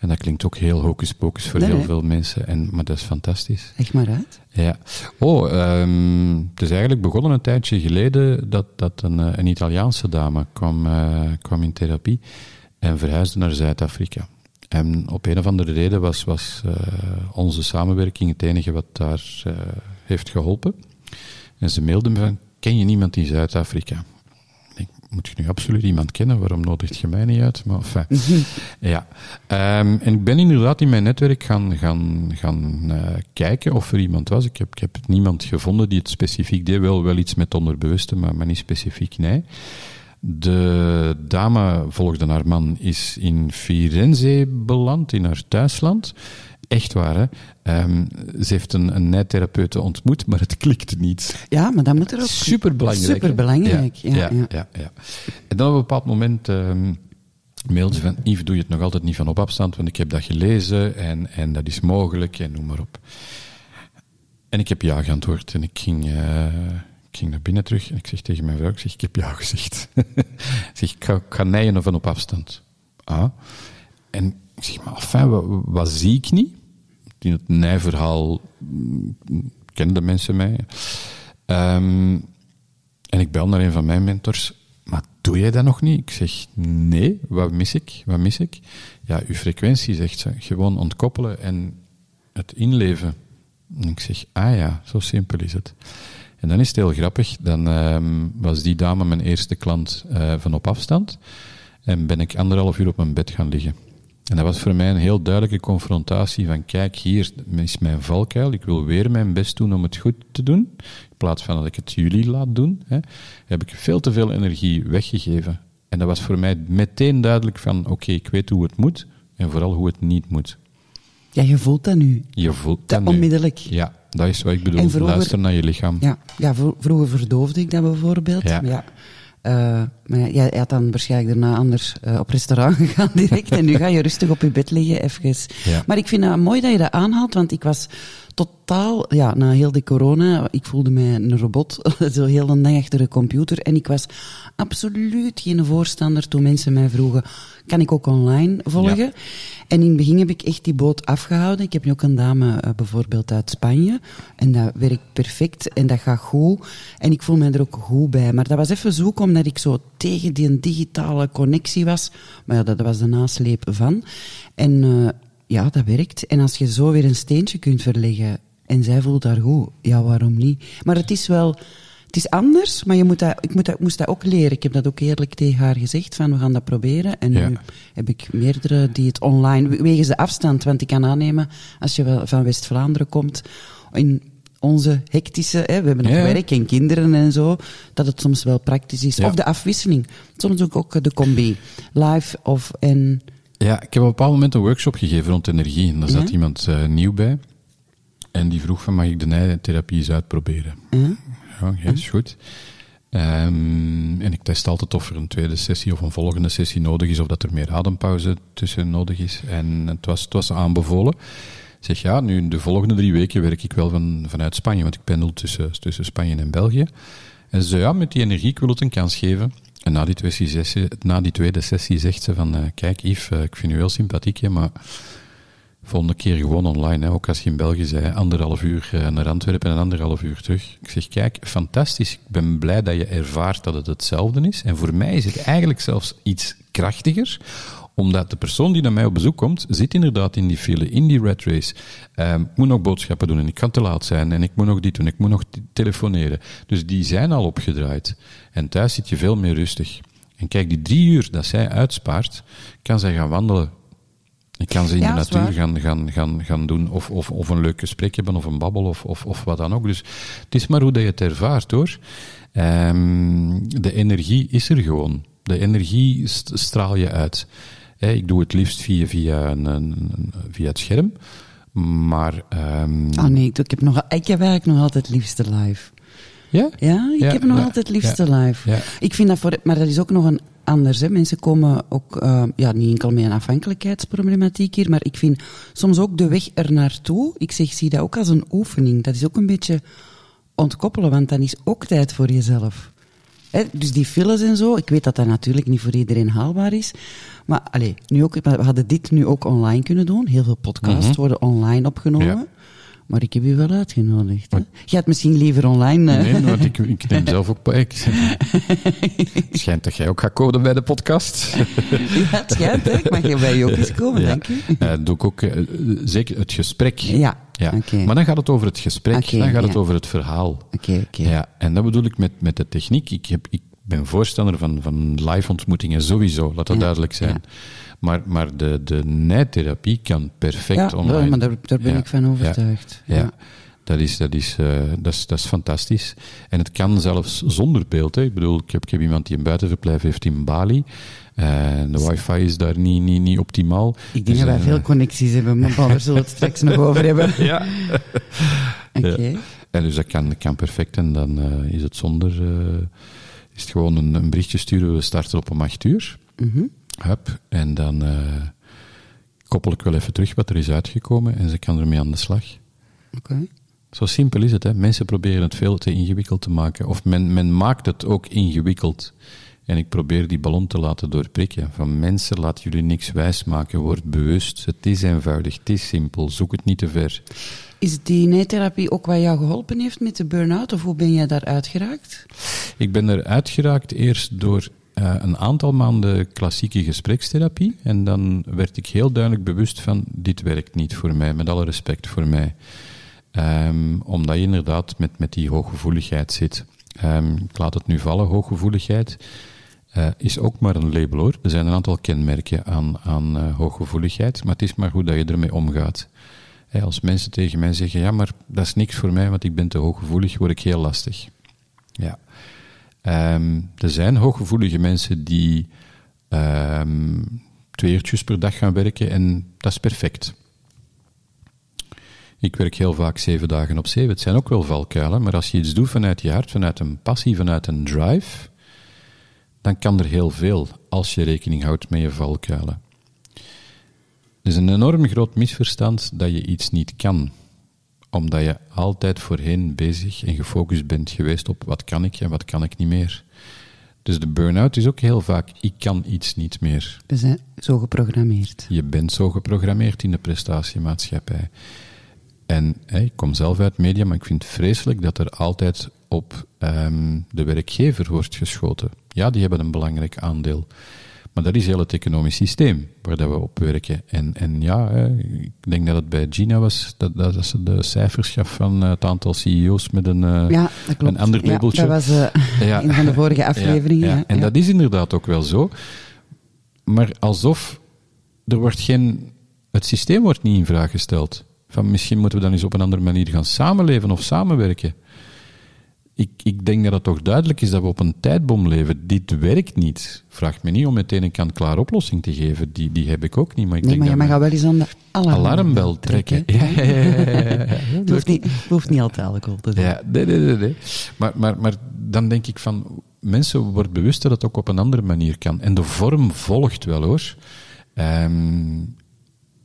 En dat klinkt ook heel hocus pocus voor Nee, heel veel mensen, en, maar dat is fantastisch. Leg maar uit. Ja. Oh, ehm, het is eigenlijk begonnen een tijdje geleden dat, dat een, eh, een Italiaanse dame kwam, eh, kwam in therapie en verhuisde naar Zuid-Afrika. En op een of andere reden was, was eh, onze samenwerking het enige wat daar heeft geholpen. En ze mailde me van, ken je niemand in Zuid-Afrika? Ik moet je nu absoluut iemand kennen? Waarom nodigt je mij niet uit? Maar enfin, ja. Ehm, en ik ben inderdaad in mijn netwerk gaan, gaan, gaan eh, kijken of er iemand was. Ik heb, ik heb niemand gevonden die het specifiek deed. Wel, wel iets met onderbewuste, maar, maar niet specifiek, nee. De dame volgde haar man, is in Firenze beland, in haar thuisland. Echt waar, hè? Ehm, ze heeft een, een nijtherapeute ontmoet, maar het klikte niet. Ja, maar dat moet er ook... Superbelangrijk. Superbelangrijk, ja, ja, ja. ja, ja. En dan op een bepaald moment ehm mailde ze van, Yves, doe je het nog altijd niet van op afstand, want ik heb dat gelezen en, en dat is mogelijk en noem maar op. En ik heb ja geantwoord en ik ging, eh, ik ging naar binnen terug en ik zeg tegen mijn vrouw, ik zeg, ik heb ja gezegd. ik zeg, ik ga, ik ga nijen van op afstand. Ah. En ik zeg, maar enfin, wat, wat zie ik niet? In het nijverhaal mm, kenden mensen mij. Ehm, en ik bel naar een van mijn mentors. Maar doe jij dat nog niet? Ik zeg, nee, wat mis ik? Wat mis ik? Ja, uw frequentie, zegt ze. Gewoon ontkoppelen en het inleven. En ik zeg, ah ja, zo simpel is het. En dan is het heel grappig. Dan ehm, was die dame mijn eerste klant eh, van op afstand. En ben ik anderhalf uur op mijn bed gaan liggen. En dat was voor mij een heel duidelijke confrontatie van kijk, hier is mijn valkuil, ik wil weer mijn best doen om het goed te doen. In plaats van dat ik het jullie laat doen, hè, heb ik veel te veel energie weggegeven. En dat was voor mij meteen duidelijk van oké, ik weet hoe het moet en vooral hoe het niet moet. Ja, je voelt dat nu. Je voelt Dat onmiddellijk. Ja, dat is wat ik bedoel. Vroeger- Luister naar je lichaam. Ja, ja vro- vroeger verdoofde ik dat bijvoorbeeld. Ja, eh, maar ja, jij had dan waarschijnlijk daarna anders eh, op restaurant gegaan direct. en nu ga je rustig op je bed liggen, even. Ja. Maar ik vind het mooi dat je dat aanhaalt, want ik was totaal, ja, na heel de corona, ik voelde mij een robot, zo heel een dag achter de computer. En ik was absoluut geen voorstander toen mensen mij vroegen, kan ik ook online volgen? Ja. En in het begin heb ik echt die boot afgehouden. Ik heb nu ook een dame eh, bijvoorbeeld uit Spanje. En dat werkt perfect en dat gaat goed. En ik voel me er ook goed bij. Maar dat was even zoeken omdat ik zo tegen die digitale connectie was. Maar ja, dat was de nasleep van. En eh, ja, dat werkt. En als je zo weer een steentje kunt verleggen en zij voelt daar goed, ja, waarom niet? Maar het is wel... Het is anders, maar je moet dat, ik, moet dat, moest dat ook leren. Ik heb dat ook eerlijk tegen haar gezegd, van we gaan dat proberen. En Ja. nu heb ik meerdere die het online, wegens de afstand, want ik kan aannemen, als je wel van West-Vlaanderen komt, in onze hectische, hè, we hebben nog Ja. werk en kinderen en zo, dat het soms wel praktisch is. Ja. Of de afwisseling. Soms ik ook de combi. Live of en... Ja, ik heb op een bepaald moment een workshop gegeven rond energie. En daar zat Ja? iemand eh, nieuw bij. En die vroeg van, mag ik de nijtherapie eens uitproberen? hè? Ja, is goed. Ehm, en ik test altijd of er een tweede sessie of een volgende sessie nodig is, of dat er meer adempauze tussen nodig is. En het was, het was aanbevolen. Ik zeg ja, nu de volgende drie weken werk ik wel van, vanuit Spanje, want ik pendel tussen, tussen Spanje en België. En ze zei ja, met die energie, ik wil het een kans geven. En na die, tweede sessie, na die tweede sessie zegt ze van, uh, kijk Yves, uh, ik vind u heel sympathiek, hè, maar volgende keer gewoon online. Hè. Ook als je in België zei, anderhalf uur uh, naar Antwerpen en anderhalf uur terug. Ik zeg, kijk, fantastisch. Ik ben blij dat je ervaart dat het hetzelfde is. En voor mij is het eigenlijk zelfs iets krachtiger, omdat de persoon die naar mij op bezoek komt, zit inderdaad in die file, in die red race. Um, ik moet nog boodschappen doen en ik kan te laat zijn en ik moet nog dit doen, ik moet nog telefoneren. Dus die zijn al opgedraaid. En thuis zit je veel meer rustig. En kijk, die drie uur dat zij uitspaart, kan zij gaan wandelen. Ik kan ze in Ja, de natuur gaan, gaan, gaan, gaan doen, of, of, of een leuk gesprek hebben, of een babbel, of, of, of wat dan ook. Dus het is maar hoe dat je het ervaart, hoor. Ehm, de energie is er gewoon. De energie st- straal je uit. Ik doe het liefst via, via, een, via het scherm, maar... ehm, Ah nee, ik, ik heb, nog, ik eigenlijk nog altijd het liefste live. ja? Ja, ik Ja, heb nog ja, altijd het liefste ja, live. Ik vind dat voor, maar dat is ook nog een anders. Hè. Mensen komen ook, eh, ja, niet enkel met een afhankelijkheidsproblematiek hier, maar ik vind soms ook de weg er naartoe. Ik zeg, zie dat ook als een oefening. Dat is ook een beetje ontkoppelen, want dan is ook tijd voor jezelf. Dus die files en zo, ik weet dat dat natuurlijk niet voor iedereen haalbaar is. Maar allee, nu ook, we hadden dit nu ook online kunnen doen. Heel veel podcasts worden online opgenomen. Mhm. Ja. Maar ik heb u wel uitgenodigd. Hè? Je had misschien liever online. Nee, want ik, ik neem zelf ook... Het schijnt dat jij ook gaat coden bij de podcast. Ja, het schijnt, hè? Ik mag hier bij je ook eens komen, Ja. dank u. Doe ik ook eh, zeker het gesprek. Ja, Ja. oké. Maar dan gaat het over het gesprek, dan gaat het over het verhaal. Oké, oké. Ja, en dat bedoel ik met, met de techniek. Ik, heb, ik ben voorstander van, van live ontmoetingen sowieso, laat dat duidelijk zijn. Ja. Maar, maar de, de nijtherapie kan perfect Ja, online. wel, maar daar, daar ben Ja, ik van ja, overtuigd. Ja, Dat, is, dat, is, eh, dat, is, dat is fantastisch. En het kan zelfs zonder beeld. Hè. Ik bedoel, ik heb, ik heb iemand die een buitenverblijf heeft in Bali. En de wifi is daar niet, niet, niet optimaal. Ik denk Dus, dat wij eh, veel connecties hebben, maar daar zullen we het straks nog over hebben. Ja. Oké. En dus dat kan, kan perfect. En dan is het zonder... is het gewoon een, een berichtje sturen. We starten op om acht uur. Mhm. Hup. En dan eh, koppel ik wel even terug wat er is uitgekomen. En ze kan ermee aan de slag. Oké. Zo simpel is het. Hè? Mensen proberen het veel te ingewikkeld te maken. Of men, men maakt het ook ingewikkeld. En ik probeer die ballon te laten doorprikken. Van mensen, laat jullie niks wijsmaken. Word bewust. Het is eenvoudig. Het is simpel. Zoek het niet te ver. Is die nijtherapie ook wat jou geholpen heeft met de burn-out, of hoe ben jij daar uitgeraakt? Ik ben er uitgeraakt eerst door eh, een aantal maanden klassieke gesprekstherapie. En dan werd ik heel duidelijk bewust van, dit werkt niet voor mij, met alle respect voor mij. Ehm, omdat je inderdaad met, met die hooggevoeligheid zit. Ehm, ik laat het nu vallen, hooggevoeligheid eh, is ook maar een label hoor. Er zijn een aantal kenmerken aan, aan eh, hooggevoeligheid, maar het is maar hoe dat je ermee omgaat. Als mensen tegen mij zeggen, ja, maar dat is niks voor mij, want ik ben te hooggevoelig, word ik heel lastig. Ja. Ehm, er zijn hooggevoelige mensen die ehm, twee uurtjes per dag gaan werken en dat is perfect. Ik werk heel vaak zeven dagen op zeven. Het zijn ook wel valkuilen, maar als je iets doet vanuit je hart, vanuit een passie, vanuit een drive, dan kan er heel veel als je rekening houdt met je valkuilen. Het is een enorm groot misverstand dat je iets niet kan omdat je altijd voorheen bezig en gefocust bent geweest op wat kan ik en wat kan ik niet meer. Dus de burn-out is ook heel vaak, ik kan iets niet meer. We zijn zo geprogrammeerd. Je bent zo geprogrammeerd in de prestatiemaatschappij. En ik kom zelf uit media, maar ik vind het vreselijk dat er altijd op ehm, de werkgever wordt geschoten. Ja, die hebben een belangrijk aandeel. Maar dat is heel het economisch systeem waar dat we op werken. En, en ja, ik denk dat het bij Gina was, dat, dat ze de cijfers gaf van eh, het aantal CEO's met een, eh, Ja, dat klopt. een ander Ja, labeltje. dat was eh, Ja. een van de vorige afleveringen. Ja, Ja, ja. En ja. dat is inderdaad ook wel zo. Maar alsof er wordt geen, het systeem wordt niet in vraag gesteld. Van misschien moeten we dan eens op een andere manier gaan samenleven of samenwerken. Ik, ik denk dat het toch duidelijk is dat we op een tijdbom leven. Dit werkt niet. Vraag me niet om meteen een kant-klaar oplossing te geven. Die, die heb ik ook niet. Maar ik Nee, denk maar je dat mag we wel eens aan de alarmbel, alarmbel trekken. Ja, ja, ja. Het hoeft niet, het hoeft niet altijd alcohol te zijn. Ja, nee, nee, nee. nee. Maar, maar, maar dan denk ik van, mensen worden bewust dat het ook op een andere manier kan. En de vorm volgt wel hoor. Ehm,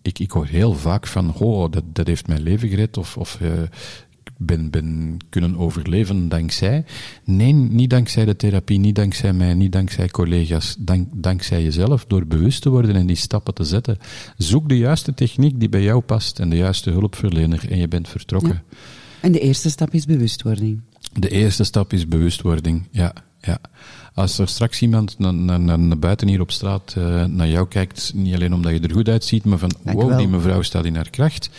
ik, ik hoor heel vaak van, oh, dat, dat heeft mijn leven gered, of, of eh, ben, ben kunnen overleven dankzij. Nee, niet dankzij de therapie, niet dankzij mij, niet dankzij collega's, dank, dankzij jezelf, door bewust te worden en die stappen te zetten. Zoek de juiste techniek die bij jou past en de juiste hulpverlener en je bent vertrokken. En de eerste stap is bewustwording. De eerste stap is bewustwording, ja. ja. Als er straks iemand naar, naar, buiten hier op straat eh, naar jou kijkt, niet alleen omdat je er goed uitziet, maar van Dank wow, wel. die mevrouw staat in haar kracht,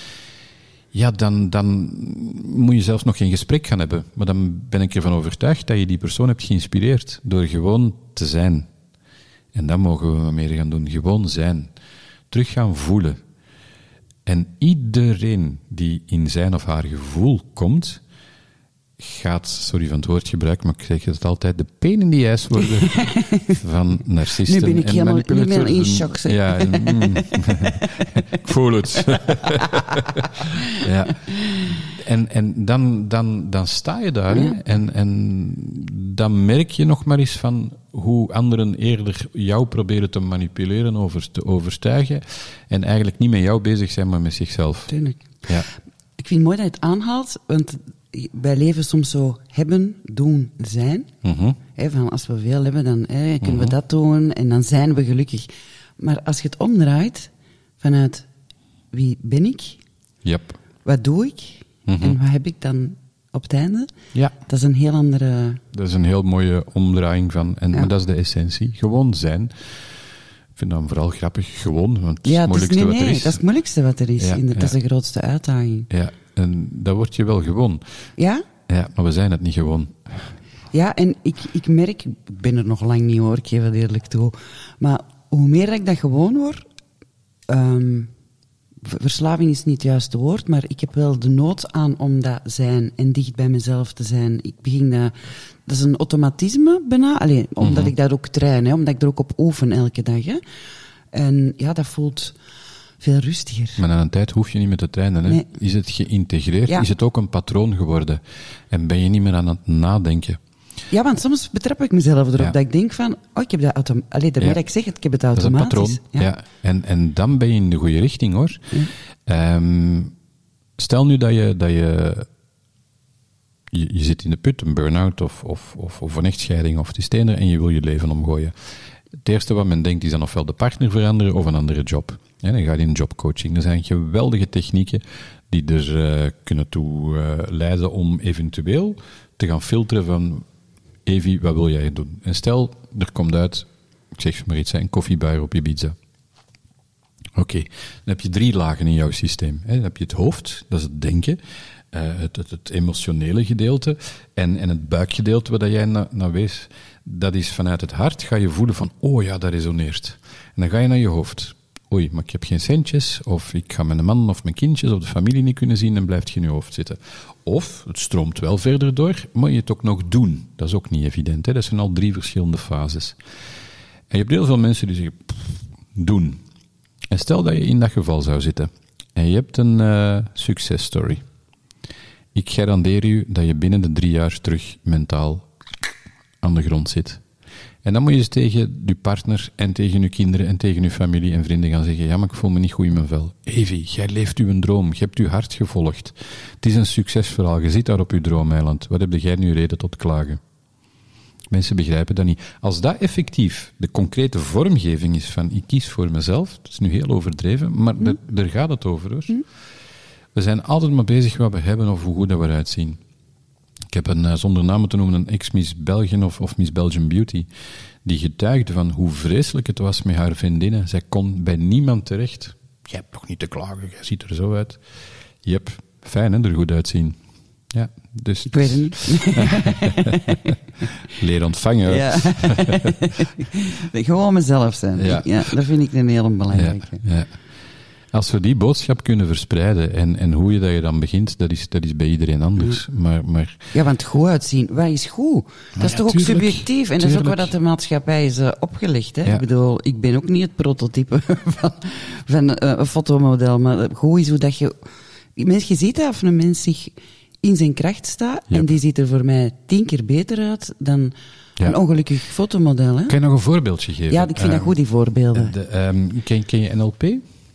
ja, dan, dan moet je zelfs nog geen gesprek gaan hebben. Maar dan ben ik ervan overtuigd dat je die persoon hebt geïnspireerd door gewoon te zijn. En dat mogen we meer gaan doen, gewoon zijn. Terug gaan voelen. En iedereen die in zijn of haar gevoel komt, gaat, sorry van het woordgebruik, maar ik zeg het altijd, de pain in the ass worden van narcisten Nu ben ik en helemaal- manipulateurs. in shock, zeg. Ja, en, mm, ik voel het. ja. En, en dan, dan, dan sta je daar en, en dan merk je nog maar eens van hoe anderen eerder jou proberen te manipuleren, over te overtuigen en eigenlijk niet met jou bezig zijn, maar met zichzelf. Tuurlijk. Ja. Ik vind het mooi dat je het aanhaalt, want wij leven soms zo hebben, doen, zijn. Mhm. Hè, van als we veel hebben, dan kunnen we dat doen en dan zijn we gelukkig. Maar als je het omdraait vanuit wie ben ik, Yep. wat doe ik Mhm. en wat heb ik dan op het einde, Ja. dat is een heel andere... Dat is een heel mooie omdraaiing van, en, Ja. maar dat is de essentie. Gewoon zijn. Ik vind dat vooral grappig, gewoon, want het is het is, moeilijkste nee, wat er is. dat is het moeilijkste wat er is. Ja. Dat is de grootste uitdaging. Ja, en dat word je wel gewoon. Ja? Ja, maar we zijn het niet gewoon. Ja, en ik, ik merk, ik ben er nog lang niet hoor, ik geef het eerlijk toe. Maar hoe meer ik dat gewoon word, ehm, verslaving is niet het juiste woord, maar ik heb wel de nood aan om dat zijn en dicht bij mezelf te zijn. Ik begin dat, dat is een automatisme bijna, alleen omdat Mhm. ik dat ook train, hè, omdat ik er ook op oefen elke dag. Hè. En ja, dat voelt veel rustiger. Maar na een tijd hoef je niet meer te trainen. Hè? Nee. Is het geïntegreerd? Ja. Is het ook een patroon geworden? En ben je niet meer aan het nadenken? Ja, want soms betrap ik mezelf erop Ja. dat ik denk van, oh, ik heb dat automatisch. Alleen daarmee Ja. dat ik zeg het, ik heb het Dat is een automatisch. patroon. Ja. En, en dan ben je in de goede richting hoor. Ehm, stel nu dat je, dat je, je, je zit in de put, een burn-out of, of, of, of een echtscheiding of het is en je wil je leven omgooien. Het eerste wat men denkt is dan ofwel de partner veranderen of een andere job. Dan ga je in jobcoaching. Er zijn geweldige technieken die er eh, kunnen toe leiden om eventueel te gaan filteren van Evi, wat wil jij doen? En stel, er komt uit, ik zeg maar iets, een koffiebuier op Ibiza. Oké, dan heb je drie lagen in jouw systeem. Dan heb je het hoofd, dat is het denken, eh, het, het, het emotionele gedeelte en, en het buikgedeelte waar jij naar naar wees. Dat is vanuit het hart, ga je voelen van, oh ja, dat resoneert. En dan ga je naar je hoofd. Oei, maar ik heb geen centjes, of ik ga mijn man of mijn kindjes of de familie niet kunnen zien en blijft je in je hoofd zitten. Of, het stroomt wel verder door, maar je het ook nog doen. Dat is ook niet evident, hè. dat zijn al drie verschillende fases. En je hebt heel veel mensen die zeggen, "Pff, doen. En stel dat je in dat geval zou zitten en je hebt een eh successtory. Ik garandeer u dat je binnen de drie jaar terug mentaal aan de grond zit. En dan moet je eens tegen je partner en tegen je kinderen en tegen je familie en vrienden gaan zeggen, ja, maar ik voel me niet goed in mijn vel. Evi, jij leeft uw droom, je hebt uw hart gevolgd. Het is een succesverhaal, je zit daar op uw droomeiland. Wat heb jij nu reden tot klagen? Mensen begrijpen dat niet. Als dat effectief de concrete vormgeving is van ik kies voor mezelf, dat is nu heel overdreven, maar daar, daar gaat het over hoor. We zijn altijd maar bezig wat we hebben of hoe goed dat we eruit zien. Ik heb een, eh, zonder namen te noemen, een ex-Miss Belgium of, of Miss Belgian Beauty, die getuigde van hoe vreselijk het was met haar vriendinnen. Zij kon bij niemand terecht. Je hebt nog niet te klagen, jij ziet er zo uit. Jep, fijn hè, er goed uitzien. Ja, dus Ik weet het niet. leer ontvangen. Ja. Gewoon mezelf zijn. Ja. Ja. dat vind ik een heel Ja, belangrijke. ja. Als we die boodschap kunnen verspreiden en, en hoe je dat je dan begint, dat is, dat is bij iedereen anders. Maar, maar Ja, want goed uitzien, wat is goed? Dat is ja, toch ook tuurlijk, subjectief? En dat is ook wat dat de maatschappij is eh, opgelegd. Hè? Ja. Ik bedoel, ik ben ook niet het prototype van, van eh, een fotomodel, maar goed is hoe dat je... Mens, je ziet dat of een mens zich in zijn kracht staat, en die ziet er voor mij tien keer beter uit dan Ja. een ongelukkig fotomodel. Hè? kan je nog een voorbeeldje geven? Ja, ik vind dat Ehm, goed, die voorbeelden. de, ehm, ken, ken je NLP?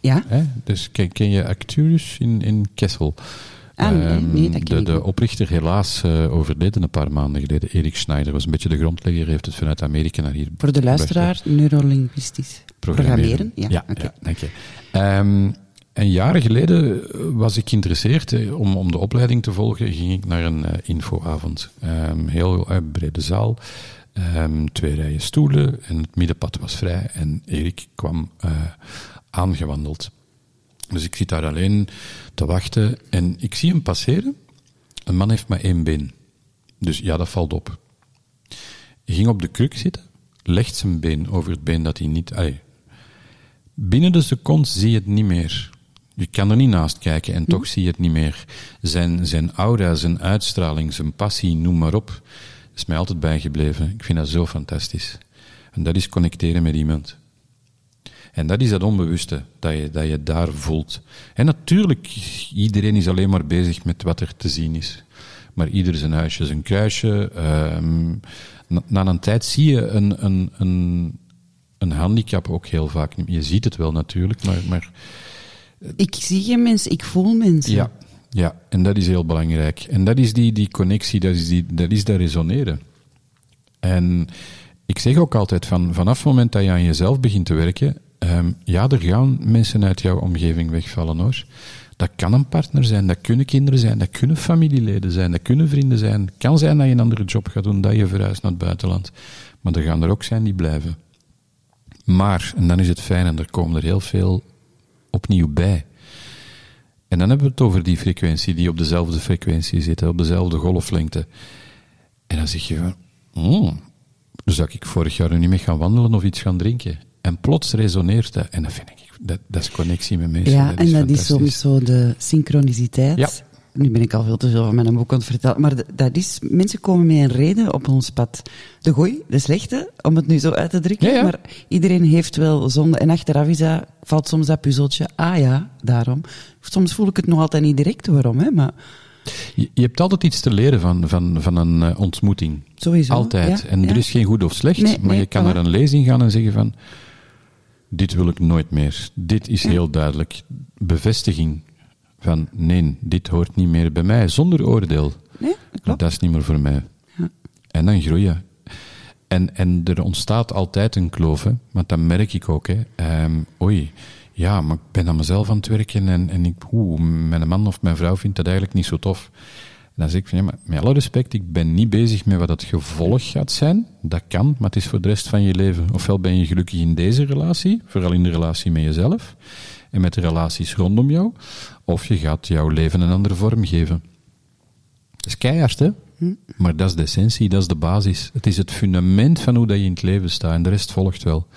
Ja? Hè? Dus ken, ken je Acturus in, in Kessel? Ah, nee, Ehm, nee, dat de, de oprichter helaas eh, overleden een paar maanden geleden, Erik Schneider, was een beetje de grondlegger, heeft het vanuit Amerika naar hier Voor de luisteraar, neurolinguistisch programmeren. Ja, Ja, dank je. Ehm, en jaren geleden was ik geïnteresseerd eh, om, om de opleiding te volgen. Ging ik naar een eh, infoavond. Ehm, heel eh, brede zaal. Twee rijen stoelen en het middenpad was vrij. En Erik kwam aangewandeld. Dus ik zit daar alleen te wachten en ik zie hem passeren. Een man heeft maar één been. Dus ja, dat valt op. Hij ging op de kruk zitten, legt zijn been over het been dat hij niet... ai, binnen de seconde zie je het niet meer. Je kan er niet naast kijken en toch zie je het niet meer. Zijn, zijn aura, zijn uitstraling, zijn passie, noem maar op, is mij altijd bijgebleven. Ik vind dat zo fantastisch. En dat is connecteren met iemand. En dat is dat onbewuste, dat je, dat je daar voelt. En natuurlijk, iedereen is alleen maar bezig met wat er te zien is. Maar ieder zijn huisje, zijn kruisje. ehm, na, na een tijd zie je een, een, een, een handicap ook heel vaak. Je ziet het wel natuurlijk, maar, maar Ik zie geen mensen, ik voel mensen. ja, ja, en dat is heel belangrijk. En dat is die, die connectie, dat is, die, dat is dat resoneren. En ik zeg ook altijd van, vanaf het moment dat je aan jezelf begint te werken, ehm, ja, er gaan mensen uit jouw omgeving wegvallen hoor. Dat kan een partner zijn, dat kunnen kinderen zijn, dat kunnen familieleden zijn, dat kunnen vrienden zijn. Het kan zijn dat je een andere job gaat doen, dat je verhuist naar het buitenland. Maar er gaan er ook zijn die blijven. Maar, en dan is het fijn, en er komen er heel veel opnieuw bij. En dan hebben we het over die frequentie, die op dezelfde frequentie zitten, op dezelfde golflengte. En dan zeg je dus zou ik vorig jaar nu niet meer gaan wandelen of iets gaan drinken. En plots resoneert dat. En dat vind ik, dat, dat is connectie met mensen. Ja, en dat is soms zo de synchroniciteit. Ja. Nu ben ik al veel te veel van mijn boek aan het vertellen. Maar dat is, mensen komen met een reden op ons pad. De goeie, de slechte, om het nu zo uit te drukken. Ja, ja. Maar iedereen heeft wel zonde. En achteraf is dat, valt soms dat puzzeltje. Ah ja, daarom. Soms voel ik het nog altijd niet direct waarom, hè, maar Je, je hebt altijd iets te leren van, van, van een eh, ontmoeting. sowieso. Altijd. ja, en er is geen goed of slecht, Nee, maar nee, je kan voilà. naar een lezing gaan en zeggen van, dit wil ik nooit meer. Dit is heel duidelijk. Bevestiging van, nee, dit hoort niet meer bij mij, zonder oordeel. Nee, dat klopt. Dat is niet meer voor mij. Ja. En dan groeien. En, en er ontstaat altijd een kloof, hè. want dat merk ik ook. Hè. Ehm, oei, ja, maar ik ben aan mezelf aan het werken en, en ik, oeh, mijn man of mijn vrouw vindt dat eigenlijk niet zo tof. Dan zeg ik van, ja, maar met alle respect, ik ben niet bezig met wat het gevolg gaat zijn. Dat kan, maar het is voor de rest van je leven. Ofwel ben je gelukkig in deze relatie, vooral in de relatie met jezelf en met de relaties rondom jou, of je gaat jouw leven een andere vorm geven. Dat is keihard, hè? Maar dat is de essentie, dat is de basis. Het is het fundament van hoe dat je in het leven staat. En de rest volgt wel.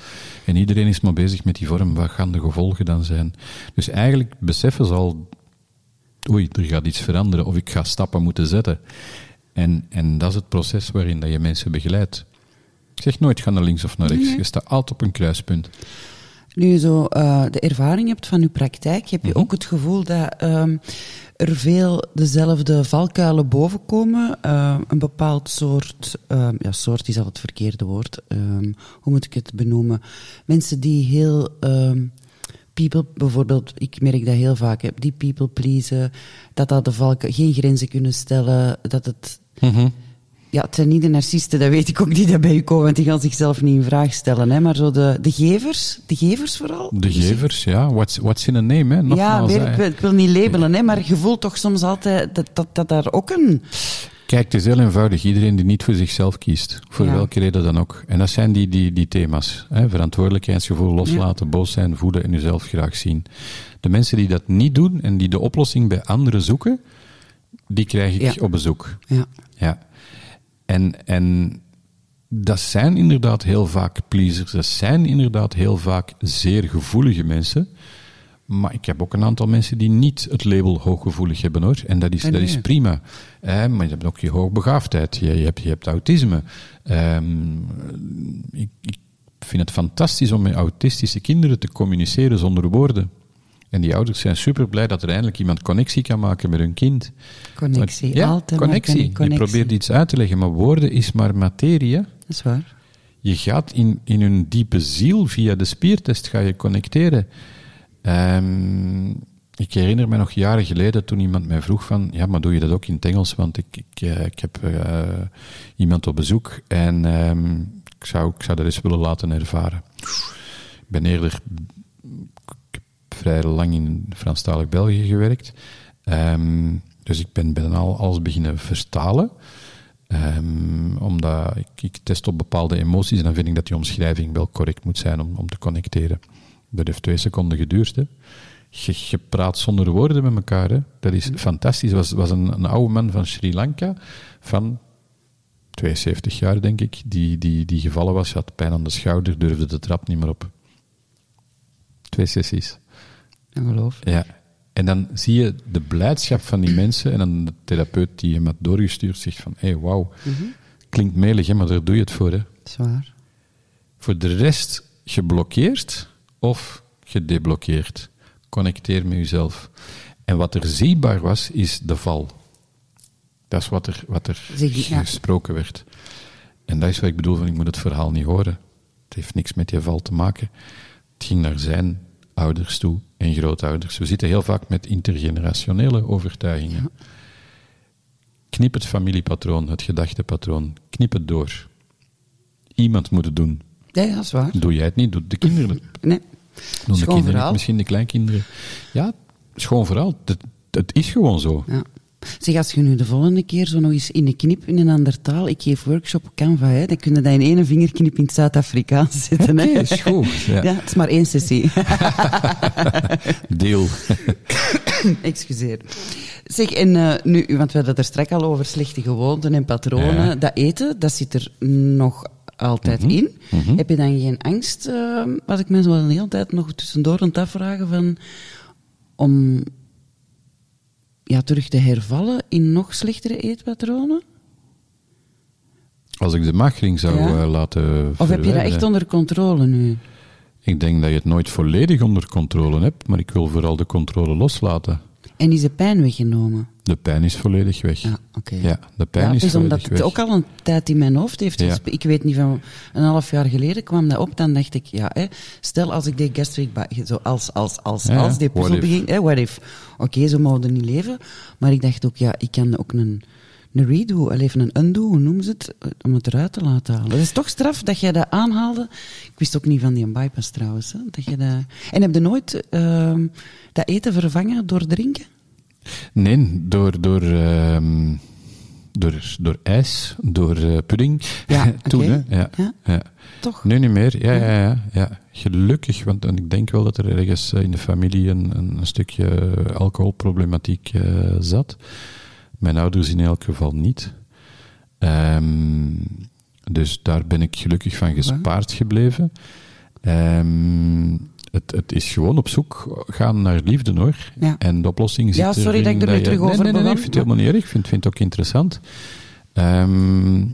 En iedereen is maar bezig met die vorm. Wat gaan de gevolgen dan zijn? Dus eigenlijk beseffen ze al... Oei, er gaat iets veranderen. Of ik ga stappen moeten zetten. En, en dat is het proces waarin dat je mensen begeleidt. Ik zeg nooit ga naar links of naar rechts. Je staat altijd op een kruispunt. Nu je zo eh, de ervaring hebt van je praktijk, heb je Mhm. ook het gevoel dat ehm, er veel dezelfde valkuilen bovenkomen. Eh, een bepaald soort, ehm, ja, soort is al het verkeerde woord. Ehm, hoe moet ik het benoemen? Mensen die heel ehm, people, bijvoorbeeld, ik merk dat heel vaak, hè, die people pleasen, dat dat de valken geen grenzen kunnen stellen, dat het ja, het zijn niet de narcisten, dat weet ik ook niet, dat bij u komen, want die gaan zichzelf niet in vraag stellen. Hè, maar zo de, de gevers, de gevers vooral. De gevers, ja. What's, what's in a name, hè? Ja, Nogmaals, ik, wil- ik wil niet labelen, hè, maar je voelt toch soms altijd dat, dat, dat daar ook een... Kijk, het is heel eenvoudig. Iedereen die niet voor zichzelf kiest, voor Ja. welke reden dan ook. En dat zijn die, die, die thema's. Hè? Verantwoordelijkheidsgevoel loslaten, boos zijn, voeden en jezelf graag zien. De mensen die dat niet doen en die de oplossing bij anderen zoeken, die krijg ik Ja. op bezoek. Ja. Ja. En, en dat zijn inderdaad heel vaak pleasers. Dat zijn inderdaad heel vaak zeer gevoelige mensen. Maar ik heb ook een aantal mensen die niet het label hooggevoelig hebben hoor. En dat is, Nee, dat is prima. Eh, maar je hebt ook je hoogbegaafdheid. Je, je, hebt, je hebt autisme. Ehm, ik, ik vind het fantastisch om met autistische kinderen te communiceren zonder woorden. En die ouders zijn super blij dat er eindelijk iemand connectie kan maken met hun kind. Connectie, Maar- ja, altijd connectie. con- connectie. Je probeert iets uit te leggen, maar woorden is maar materie. Dat is waar. Je gaat in, in hun diepe ziel, via de spiertest, ga je connecteren. Ehm, ik herinner me nog jaren geleden toen iemand mij vroeg van, ja, maar doe je dat ook in het Engels? Want ik, ik, eh, ik heb eh, iemand op bezoek en ehm, ik, zou, ik zou dat eens willen laten ervaren. Ik ben eerder ik vrij lang in Franstalig België gewerkt. Ehm, dus ik ben, ben al alles beginnen vertalen. Omdat ik, ik test op bepaalde emoties en dan vind ik dat die omschrijving wel correct moet zijn om, om te connecteren. Dat heeft twee seconden geduurd. Hè. Je, je praat zonder woorden met elkaar. Hè. Dat is fantastisch. Er was, was een, een oude man van Sri Lanka, van 72 jaar denk ik, die, die, die gevallen was, had pijn aan de schouder, durfde de trap niet meer op. Twee sessies. Ongelooflijk. Ja. En dan zie je de blijdschap van die mensen en dan de therapeut die hem had doorgestuurd zegt van, hé, hey, wauw, klinkt melig, hè, maar daar doe je het voor. Hè. Dat is waar. Voor de rest geblokkeerd of gedeblokkeerd. Connecteer met jezelf. En wat er zichtbaar was, is de val. Dat is wat er, wat er gesproken werd. En dat is wat ik bedoel van, ik moet het verhaal niet horen. Het heeft niks met die val te maken. Het ging naar zijn ouders toe en grootouders. We zitten heel vaak met intergenerationele overtuigingen. Knip het familiepatroon, het gedachtepatroon. Knip het door. Iemand moet het doen. Ja, dat is waar. Doe jij het niet, doet de kinderen het. Nee. Doen de kinderen misschien de kleinkinderen. Ja, schoon verhaal. Het, het is gewoon zo. Ja. Zeg, als je nu de volgende keer zo nog eens in een knip in een ander taal, ik geef workshop Canva, hè, dan kun je dat in één vingerknip in het Zuid-Afrikaans zetten. hè. Is goed. Ja. Ja, het is maar één sessie. Deel. Excuseer. Zeg, en eh, nu, want we hadden het er straks al over slechte gewoonten en patronen. Ja. Dat eten, dat zit er nog altijd Mhm. in. Heb je dan geen angst, eh, wat ik me zo de hele tijd nog tussendoor aan het afvragen, van, om ja, terug te hervallen in nog slechtere eetpatronen? Als ik de magring zou Ja. eh, laten Of heb je dat echt onder controle nu? Ik denk dat je het nooit volledig onder controle hebt, maar ik wil vooral de controle loslaten. En is de pijn weggenomen? De pijn is volledig weg. Ja, oké. Ja, de pijn Ja, is is omdat het ook al een tijd in mijn hoofd heeft Ja. Ik weet niet, van een half jaar geleden kwam dat op. Dan dacht ik, ja, hè, stel als ik die gastric zo als, als, als, Ja, als die puzzel if? begint, hè, what if. Oké, zo mogen we niet leven. Maar ik dacht ook, ja, ik kan ook een, een redo, even een undo, hoe noemen ze het, eh, om het eruit te laten halen. Het is toch straf dat jij dat aanhaalde. Ik wist ook niet van die bypass trouwens. Hè, dat je dat... En heb je nooit ehm, dat eten vervangen door drinken? Nee, door, door, ehm, door, door ijs, door eh, pudding. Ja, Toen, hè. Ja, Ja. ja. Toch? Nu niet meer. Ja, ja, ja, ja. Gelukkig, want ik denk wel dat er ergens eh, in de familie een, een, een stukje alcoholproblematiek zat. Mijn ouders in elk geval niet. Ehm, dus daar ben ik gelukkig van gespaard gebleven. Ehm, het, het is gewoon op zoek gaan naar liefde hoor. Ja. En de oplossing zit Ja, sorry dat ik er nu je- terug over nee, nee, nee, ik vind het helemaal niet erg. Ik vind, vind het ook interessant. Ehm,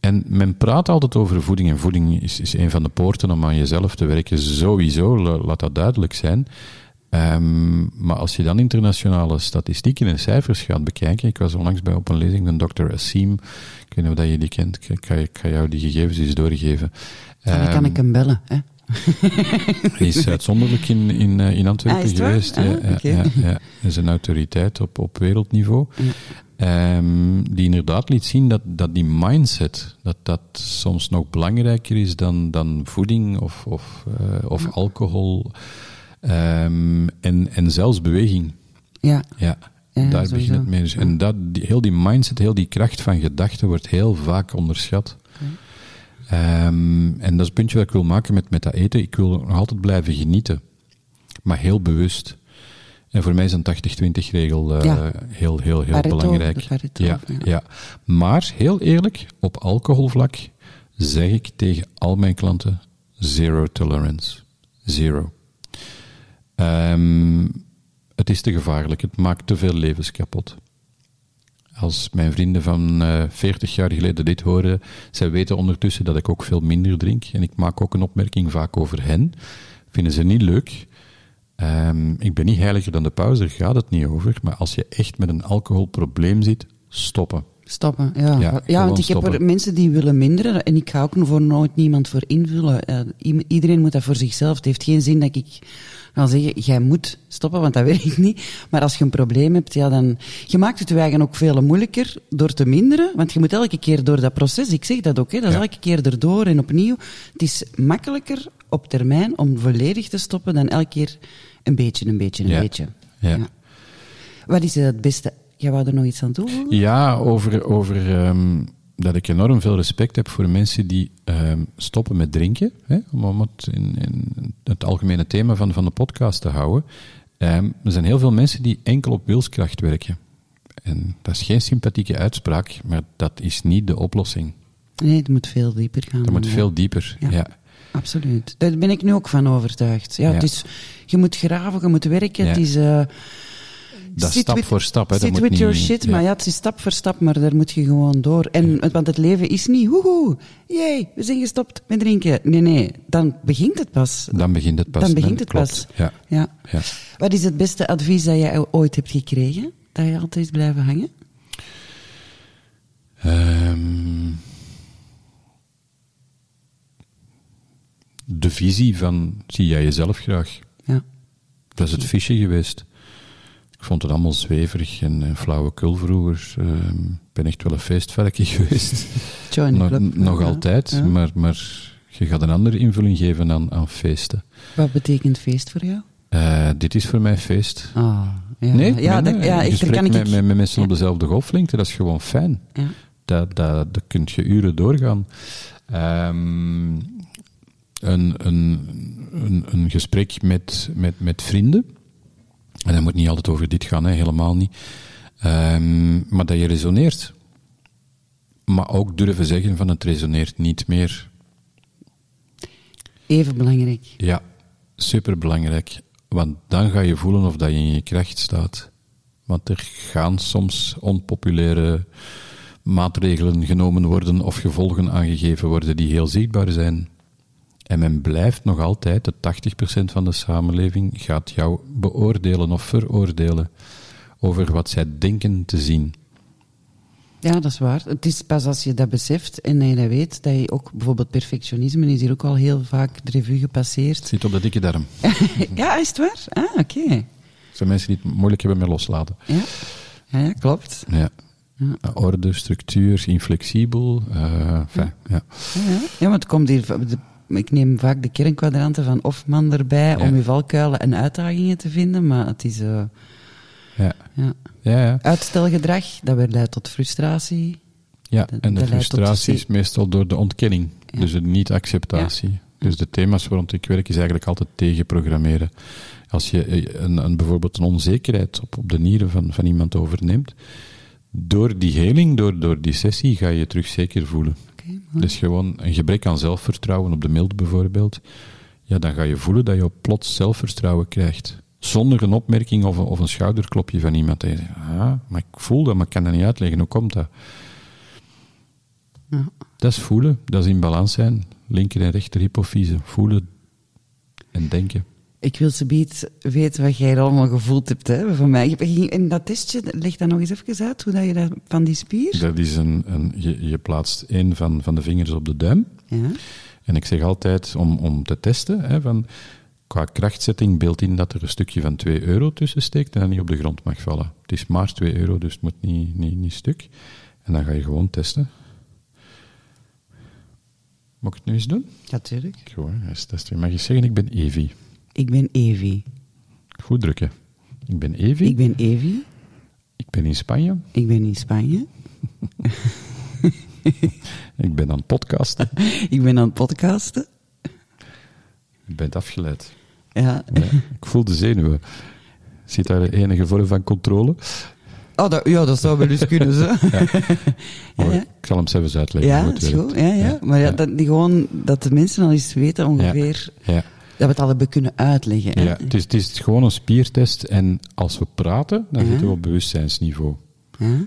en men praat altijd over voeding. En voeding is, is een van de poorten om aan jezelf te werken. Sowieso, la- laat dat duidelijk zijn. Ehm, maar als je dan internationale statistieken en cijfers gaat bekijken. Ik was onlangs bij op een lezing van Dr. Assim. Ik weet niet of dat je die kent. Ik kan, ik jou die gegevens eens doorgeven. Dan kan Ehm, ik hem bellen, hè. hij is uitzonderlijk in, in, eh, in Antwerpen Ah, geweest. Ah, ja, ja, oké. ja, ja. Hij is een autoriteit op, op wereldniveau. Ehm, die inderdaad liet zien dat, dat die mindset, dat dat soms nog belangrijker is dan, dan voeding of, of, eh, of alcohol. Ehm, en, en zelfs beweging. Ja. Ja, Ja, daar sowieso. begint het mee. Dus- En dat, die, heel die mindset, heel die kracht van gedachten wordt heel vaak onderschat. Ehm, en dat is het puntje dat ik wil maken met, met dat eten. Ik wil nog altijd blijven genieten. Maar heel bewust. En voor mij is een 80-20 regel eh, Ja. heel, heel, heel Pareto, belangrijk. Pareto, ja, ja. ja. Maar heel eerlijk, op alcoholvlak zeg ik tegen al mijn klanten zero tolerance. Zero. Ehm, het is te gevaarlijk. Het maakt te veel levens kapot. Als mijn vrienden van eh 40 jaar geleden dit horen, zij weten ondertussen dat ik ook veel minder drink. En ik maak ook een opmerking vaak over hen. Vinden ze niet leuk. Ehm, ik ben niet heiliger dan de paus, daar gaat het niet over. Maar als je echt met een alcoholprobleem zit, stoppen. Stoppen, ja. Ja, want ik heb er mensen die willen minderen en ik ga ook voor nooit niemand voor invullen. Eh, iedereen moet dat voor zichzelf. Het heeft geen zin dat ik ga zeggen, jij moet stoppen, want dat werkt niet. Maar als je een probleem hebt, ja, dan... Je maakt het je eigen ook veel moeilijker door te minderen, want je moet elke keer door dat proces, ik zeg dat ook, hè, dat is Ja. elke keer erdoor en opnieuw. Het is makkelijker op termijn om volledig te stoppen dan elke keer een beetje, een beetje, een Ja. beetje. Ja. Wat is het beste? Jij wou er nog iets aan toevoegen? Ja, over, over ehm, dat ik enorm veel respect heb voor mensen die ehm, stoppen met drinken. Hè, om het in, in het algemene thema van, van de podcast te houden. Ehm, er zijn heel veel mensen die enkel op wilskracht werken. En dat is geen sympathieke uitspraak, maar dat is niet de oplossing. Nee, het moet veel dieper gaan. Dat moet veel dieper. Ja. Ja. Absoluut. Daar ben ik nu ook van overtuigd. Ja, Ja. Het is, je moet graven, je moet werken. Het is... eh, Dat stap with- voor stap. Hè, dat Sit moet with niet, your shit, ja. maar ja, het is stap voor stap, maar daar moet je gewoon door. En, Want het leven is niet, woehoe, jee, we zijn gestopt met drinken. Nee, nee, dan begint het pas. Dan begint het pas. Dan begint het klopt. pas. Ja. Ja. Ja. Wat is het beste advies dat jij ooit hebt gekregen? Dat je altijd is blijven hangen? Ehm, de visie van zie jij jezelf graag? Ja. Dat is het visje geweest. Ik vond het allemaal zweverig en, en flauwekul vroeger. Ehm, Ik ben echt wel een feestvarkje geweest. Join nog club. nog Ja. altijd, Ja. maar, maar je gaat een andere invulling geven aan, aan feesten. Wat betekent feest voor jou? Eh, dit is voor mij feest. Ah, ja. Nee, ja, nee, dat, ja, daar gesprek kan ik... met, met, met mensen op dezelfde golflengte, dat is gewoon fijn. ja. Dat, dat, dat kun je uren doorgaan. Ehm, een, een, een, een gesprek met, met, met vrienden. En dat moet niet altijd over dit gaan, hè, helemaal niet. Ehm, maar dat je resoneert. Maar ook durven zeggen van het resoneert niet meer. Even belangrijk. Ja, superbelangrijk. Want dan ga je voelen of dat je in je kracht staat. Want er gaan soms onpopulaire maatregelen genomen worden of gevolgen aangegeven worden die heel zichtbaar zijn. En men blijft nog altijd, de 80% van de samenleving gaat jou beoordelen of veroordelen over wat zij denken te zien. Ja, dat is waar. Het is pas als je dat beseft en je dat weet, dat je ook bijvoorbeeld perfectionisme is hier ook al heel vaak de revue gepasseerd. Zit op de dikke darm. ja, is het waar? Ah, oké. Zijn mensen die het moeilijk hebben met loslaten. Ja. ja, ja, klopt. Ja. Orde, structuur, inflexibel. eh. Ja, ja. ja, want het komt hier... ik neem vaak de kernkwadranten van Hofman erbij om je valkuilen en uitdagingen te vinden, maar het is... eh, Ja. ja. Ja, ja. Uitstelgedrag, dat weer leidt tot frustratie. ja. En de frustratie is meestal door de ontkenning. Dus de niet-acceptatie. Dus de thema's rond ik werk is eigenlijk altijd tegenprogrammeren. Als je eh, een, een, bijvoorbeeld een onzekerheid op, op de nieren van, van iemand overneemt, door die heling, door, door die sessie, ga je je terug zeker voelen. Oké, mooi. Dus gewoon een gebrek aan zelfvertrouwen op de mild bijvoorbeeld. Ja, dan ga je voelen dat je plots zelfvertrouwen krijgt. Zonder een opmerking of een, of een schouderklopje van iemand. Dat je zegt, ah, maar ik voel dat, maar ik kan dat niet uitleggen. Hoe komt dat? Ja. Dat is voelen, dat is in balans zijn. Linker en rechter hypofyse. Voelen en denken. Ik wil ze biedt weten wat jij allemaal gevoeld hebt hè, van mij. In dat testje, leg dat nog eens even uit, hoe dat je dat van die spier... Dat is een, een, je, je plaatst één van, van de vingers op de duim. Ja. En ik zeg altijd om, om te testen, hè, van, qua krachtzetting beeld in dat er een stukje van 2 euro tussen steekt en dat niet op de grond mag vallen. Het is maar 2 euro, dus het moet niet, niet, niet stuk. En dan ga je gewoon testen. Mag ik het nu eens doen? Natuurlijk. Gewoon, eens testen. Mag je zeggen, ik ben Evi. Ik ben Evi. Goed drukken. Ik ben Evi. Ik ben Evi. Ik ben in Spanje. Ik ben in Spanje. Ik ben aan het podcasten. Ik ben aan het podcasten. Ik ben afgeleid. Ja. Ja, ik voel de zenuwen. Zit daar enige vorm van controle? Oh, dat, ja, dat zou wel eens kunnen, zo. Maar ja. Ik zal hem zelf eens uitleggen. Ja, dat is goed. Ja, ja. Maar ja, Dat, die gewoon, dat de mensen al eens weten ongeveer... Ja. we het al hebben kunnen uitleggen. Hè? Ja, het is, het is gewoon een spiertest en als we praten, dan zitten we op bewustzijnsniveau.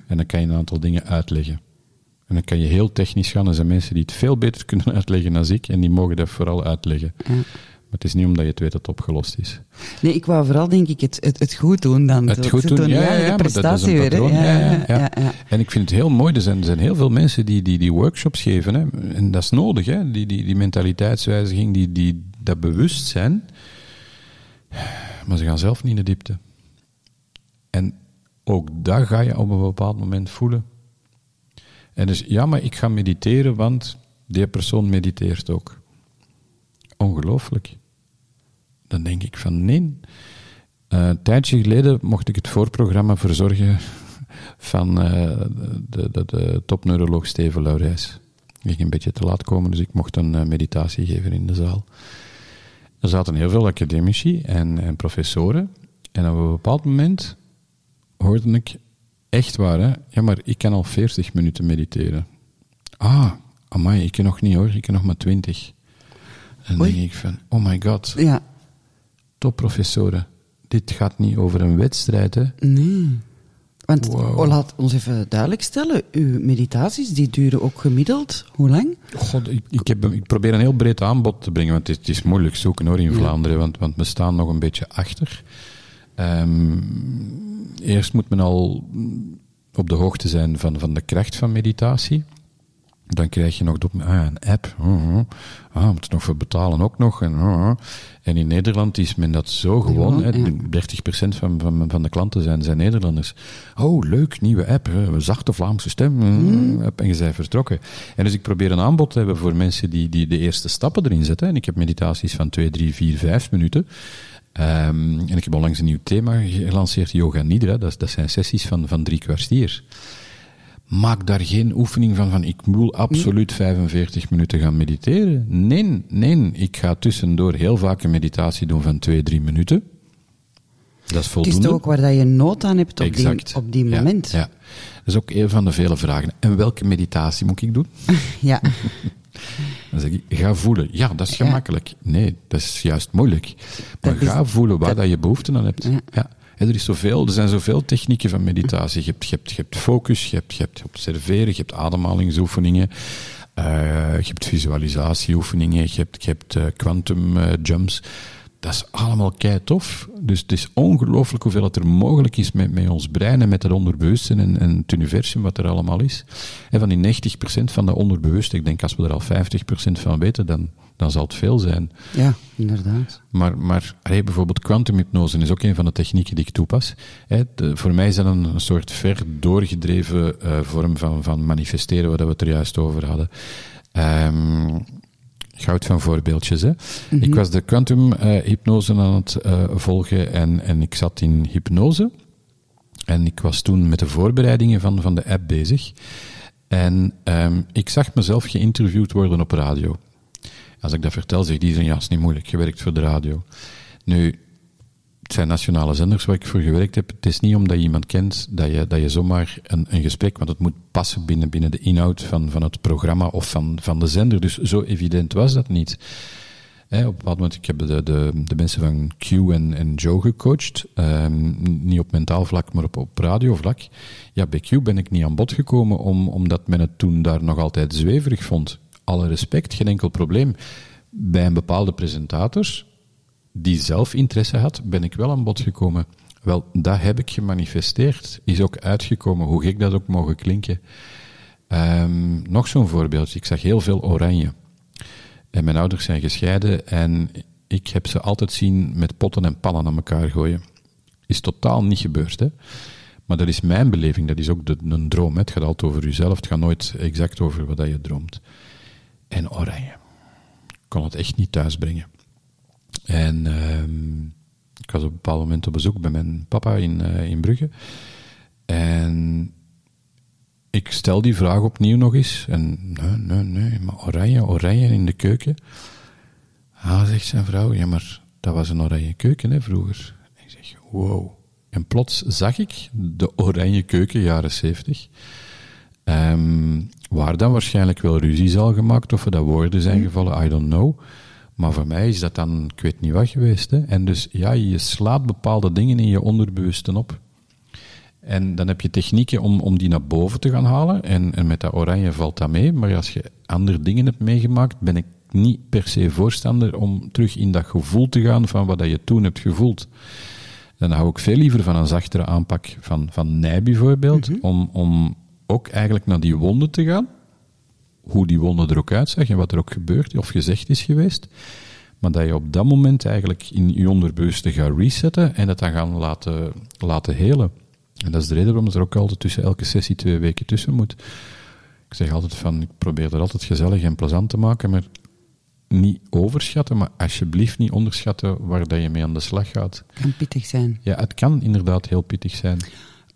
En dan kan je een aantal dingen uitleggen. En dan kan je heel technisch gaan. Er zijn mensen die het veel beter kunnen uitleggen dan ik en die mogen dat vooral uitleggen. Maar het is niet omdat je het weet dat het opgelost is. Nee, ik wou vooral denk ik het, het, het goed doen dan. Het goed doen, ja, ja, maar dat- dat is een weer. patroon. Ja, Ja, ja, ja. ja, ja. En ik vind het heel mooi. Er zijn, er zijn heel veel mensen die, die die workshops geven. Hè. En dat is nodig, hè. Die, die, die mentaliteitswijziging, die, die dat bewustzijn. Maar ze gaan zelf niet in de diepte. En ook dat ga je op een bepaald moment voelen. En dus, ja, maar ik ga mediteren, want die persoon mediteert ook. Ongelooflijk. Dan denk ik van nee. Eh, een tijdje geleden mocht ik het voorprogramma verzorgen van eh, de, de, de topneuroloog Steven Laurijs. Ik ging een beetje te laat komen, dus ik mocht een eh, meditatie geven in de zaal. Er zaten heel veel academici en, en professoren. En op een bepaald moment hoorde ik echt waar, hè? ja, maar ik kan al 40 minuten mediteren. Ah, amai, ik kan nog niet hoor, ik kan nog maar 20. En dan denk ik van, oh my god, Ja, topprofessoren, dit gaat niet over een wedstrijd, hè? nee. Want Wow. laat ons even duidelijk stellen, uw meditaties die duren ook gemiddeld, hoe lang? God, ik, ik, heb, ik probeer een heel breed aanbod te brengen, want het is, het is moeilijk zoeken hoor in Vlaanderen, want, want we staan nog een beetje achter. Ehm, eerst moet men al op de hoogte zijn van, van de kracht van meditatie. Dan krijg je nog de, ah, een app. Oh, oh. Ah, moet er nog voor betalen ook nog. En, oh. en in Nederland is men dat zo gewoon. hè. ja. 30% van, van, van de klanten zijn, zijn Nederlanders. Oh, leuk, nieuwe app. hè. Een zachte Vlaamse stem. En je bent vertrokken. En dus ik probeer een aanbod te hebben voor mensen die, die de eerste stappen erin zetten. En ik heb meditaties van 2, 3, 4, 5 minuten. Ehm, en ik heb onlangs een nieuw thema gelanceerd, Yoga Nidra. Dat, dat zijn sessies van, van drie kwartier. Maak daar geen oefening van, van ik wil absoluut 45 minuten gaan mediteren. Nee, nee, ik ga tussendoor heel vaak een meditatie doen van 2, 3 minuten. Dat is Het is voldoende. ook waar dat je nood aan hebt op exact. die, op die moment. Ja, Dat is ook een van de vele vragen. En welke meditatie moet ik doen? Ja. Dan zeg ik, ga voelen. Ja, dat is gemakkelijk. Nee, dat is juist moeilijk. Maar Dat is- ga voelen waar dat, je behoefte aan hebt. Ja. Ja. Er, is zoveel, er zijn zoveel technieken van meditatie. Je hebt, je hebt, je hebt focus, je hebt, je hebt observeren, je hebt ademhalingsoefeningen, eh, je hebt visualisatieoefeningen, je hebt, hebt eh, quantum eh, jumps. Dat is allemaal kei tof. Dus het is ongelooflijk hoeveel het er mogelijk is met, met ons brein en met het onderbewuste en, en het universum wat er allemaal is. En van die 90% van dat onderbewuste, ik denk als we er al 50% van weten, dan, dan zal het veel zijn. ja, inderdaad. Maar, maar allee, bijvoorbeeld kwantumhypnose is ook een van de technieken die ik toepas. De- voor mij is dat een, een soort ver doorgedreven eh, vorm van, van manifesteren, waar we het er juist over hadden. Ehm goud van voorbeeldjes. Hè. Ik was de kwantumhypnose aan het eh, volgen en, en ik zat in hypnose. En ik was toen met de voorbereidingen van, van de app bezig. En ehm, ik zag mezelf geïnterviewd worden op radio. Als ik dat vertel, zegt iedereen, ja, is niet moeilijk, je werkt voor de radio. Nu, het zijn nationale zenders waar ik voor gewerkt heb. Het is niet omdat je iemand kent dat je, dat je zomaar een, een gesprek, want het moet passen binnen, binnen de inhoud van, van het programma of van, van de zender. Dus zo evident was dat niet. Op een bepaald moment, ik heb de, de, de mensen van Q en, en Joe gecoacht. Ehm, niet op mentaal vlak, maar op, op radiovlak. Ja, bij Q ben ik niet aan bod gekomen, om, omdat men het toen daar nog altijd zweverig vond. Alle respect, geen enkel probleem. Bij een bepaalde presentator, die zelf interesse had, ben ik wel aan bod gekomen. Wel, dat heb ik gemanifesteerd. Is ook uitgekomen, hoe gek dat ook mogen klinken. Ehm, nog zo'n voorbeeld. Ik zag heel veel oranje. En mijn ouders zijn gescheiden en ik heb ze altijd zien met potten en pannen aan elkaar gooien. Is totaal niet gebeurd, hè. Maar dat is mijn beleving, dat is ook de, een droom. Het gaat altijd over jezelf, het gaat nooit exact over wat je droomt. En oranje. Ik kon het echt niet thuisbrengen. En ehm, ik was op een bepaald moment op bezoek bij mijn papa in, eh, in Brugge. En ik stel die vraag opnieuw nog eens. En nee, nee, nee, maar oranje, oranje in de keuken. Ah, zegt zijn vrouw, ja, maar dat was een oranje keuken vroeger. Ik zeg, wow. En plots zag ik de oranje keuken, jaren zeventig. Ehm, waar dan waarschijnlijk wel ruzie zal gemaakt, of er dat woorden zijn gevallen, I don't know. Maar voor mij is dat dan, ik weet niet wat geweest. Hè. En dus ja, je slaat bepaalde dingen in je onderbewuste op. En dan heb je technieken om, om die naar boven te gaan halen. En, en met dat oranje valt dat mee. Maar als je andere dingen hebt meegemaakt, ben ik niet per se voorstander om terug in dat gevoel te gaan van wat je toen hebt gevoeld. Dan hou ik veel liever van een zachtere aanpak van, van Nij bijvoorbeeld, om, om ook eigenlijk naar die wonden te gaan. Hoe die wonden er ook uitzag en wat er ook gebeurd of gezegd is geweest. Maar dat je op dat moment eigenlijk in je onderbewuste gaat resetten en dat dan gaan laten, laten helen. En dat is de reden waarom er ook altijd tussen elke sessie twee weken tussen moet. Ik zeg altijd van, ik probeer dat altijd gezellig en plezant te maken, maar niet overschatten, maar alsjeblieft niet onderschatten waar dat je mee aan de slag gaat. Kan pittig zijn. Ja, het kan inderdaad heel pittig zijn.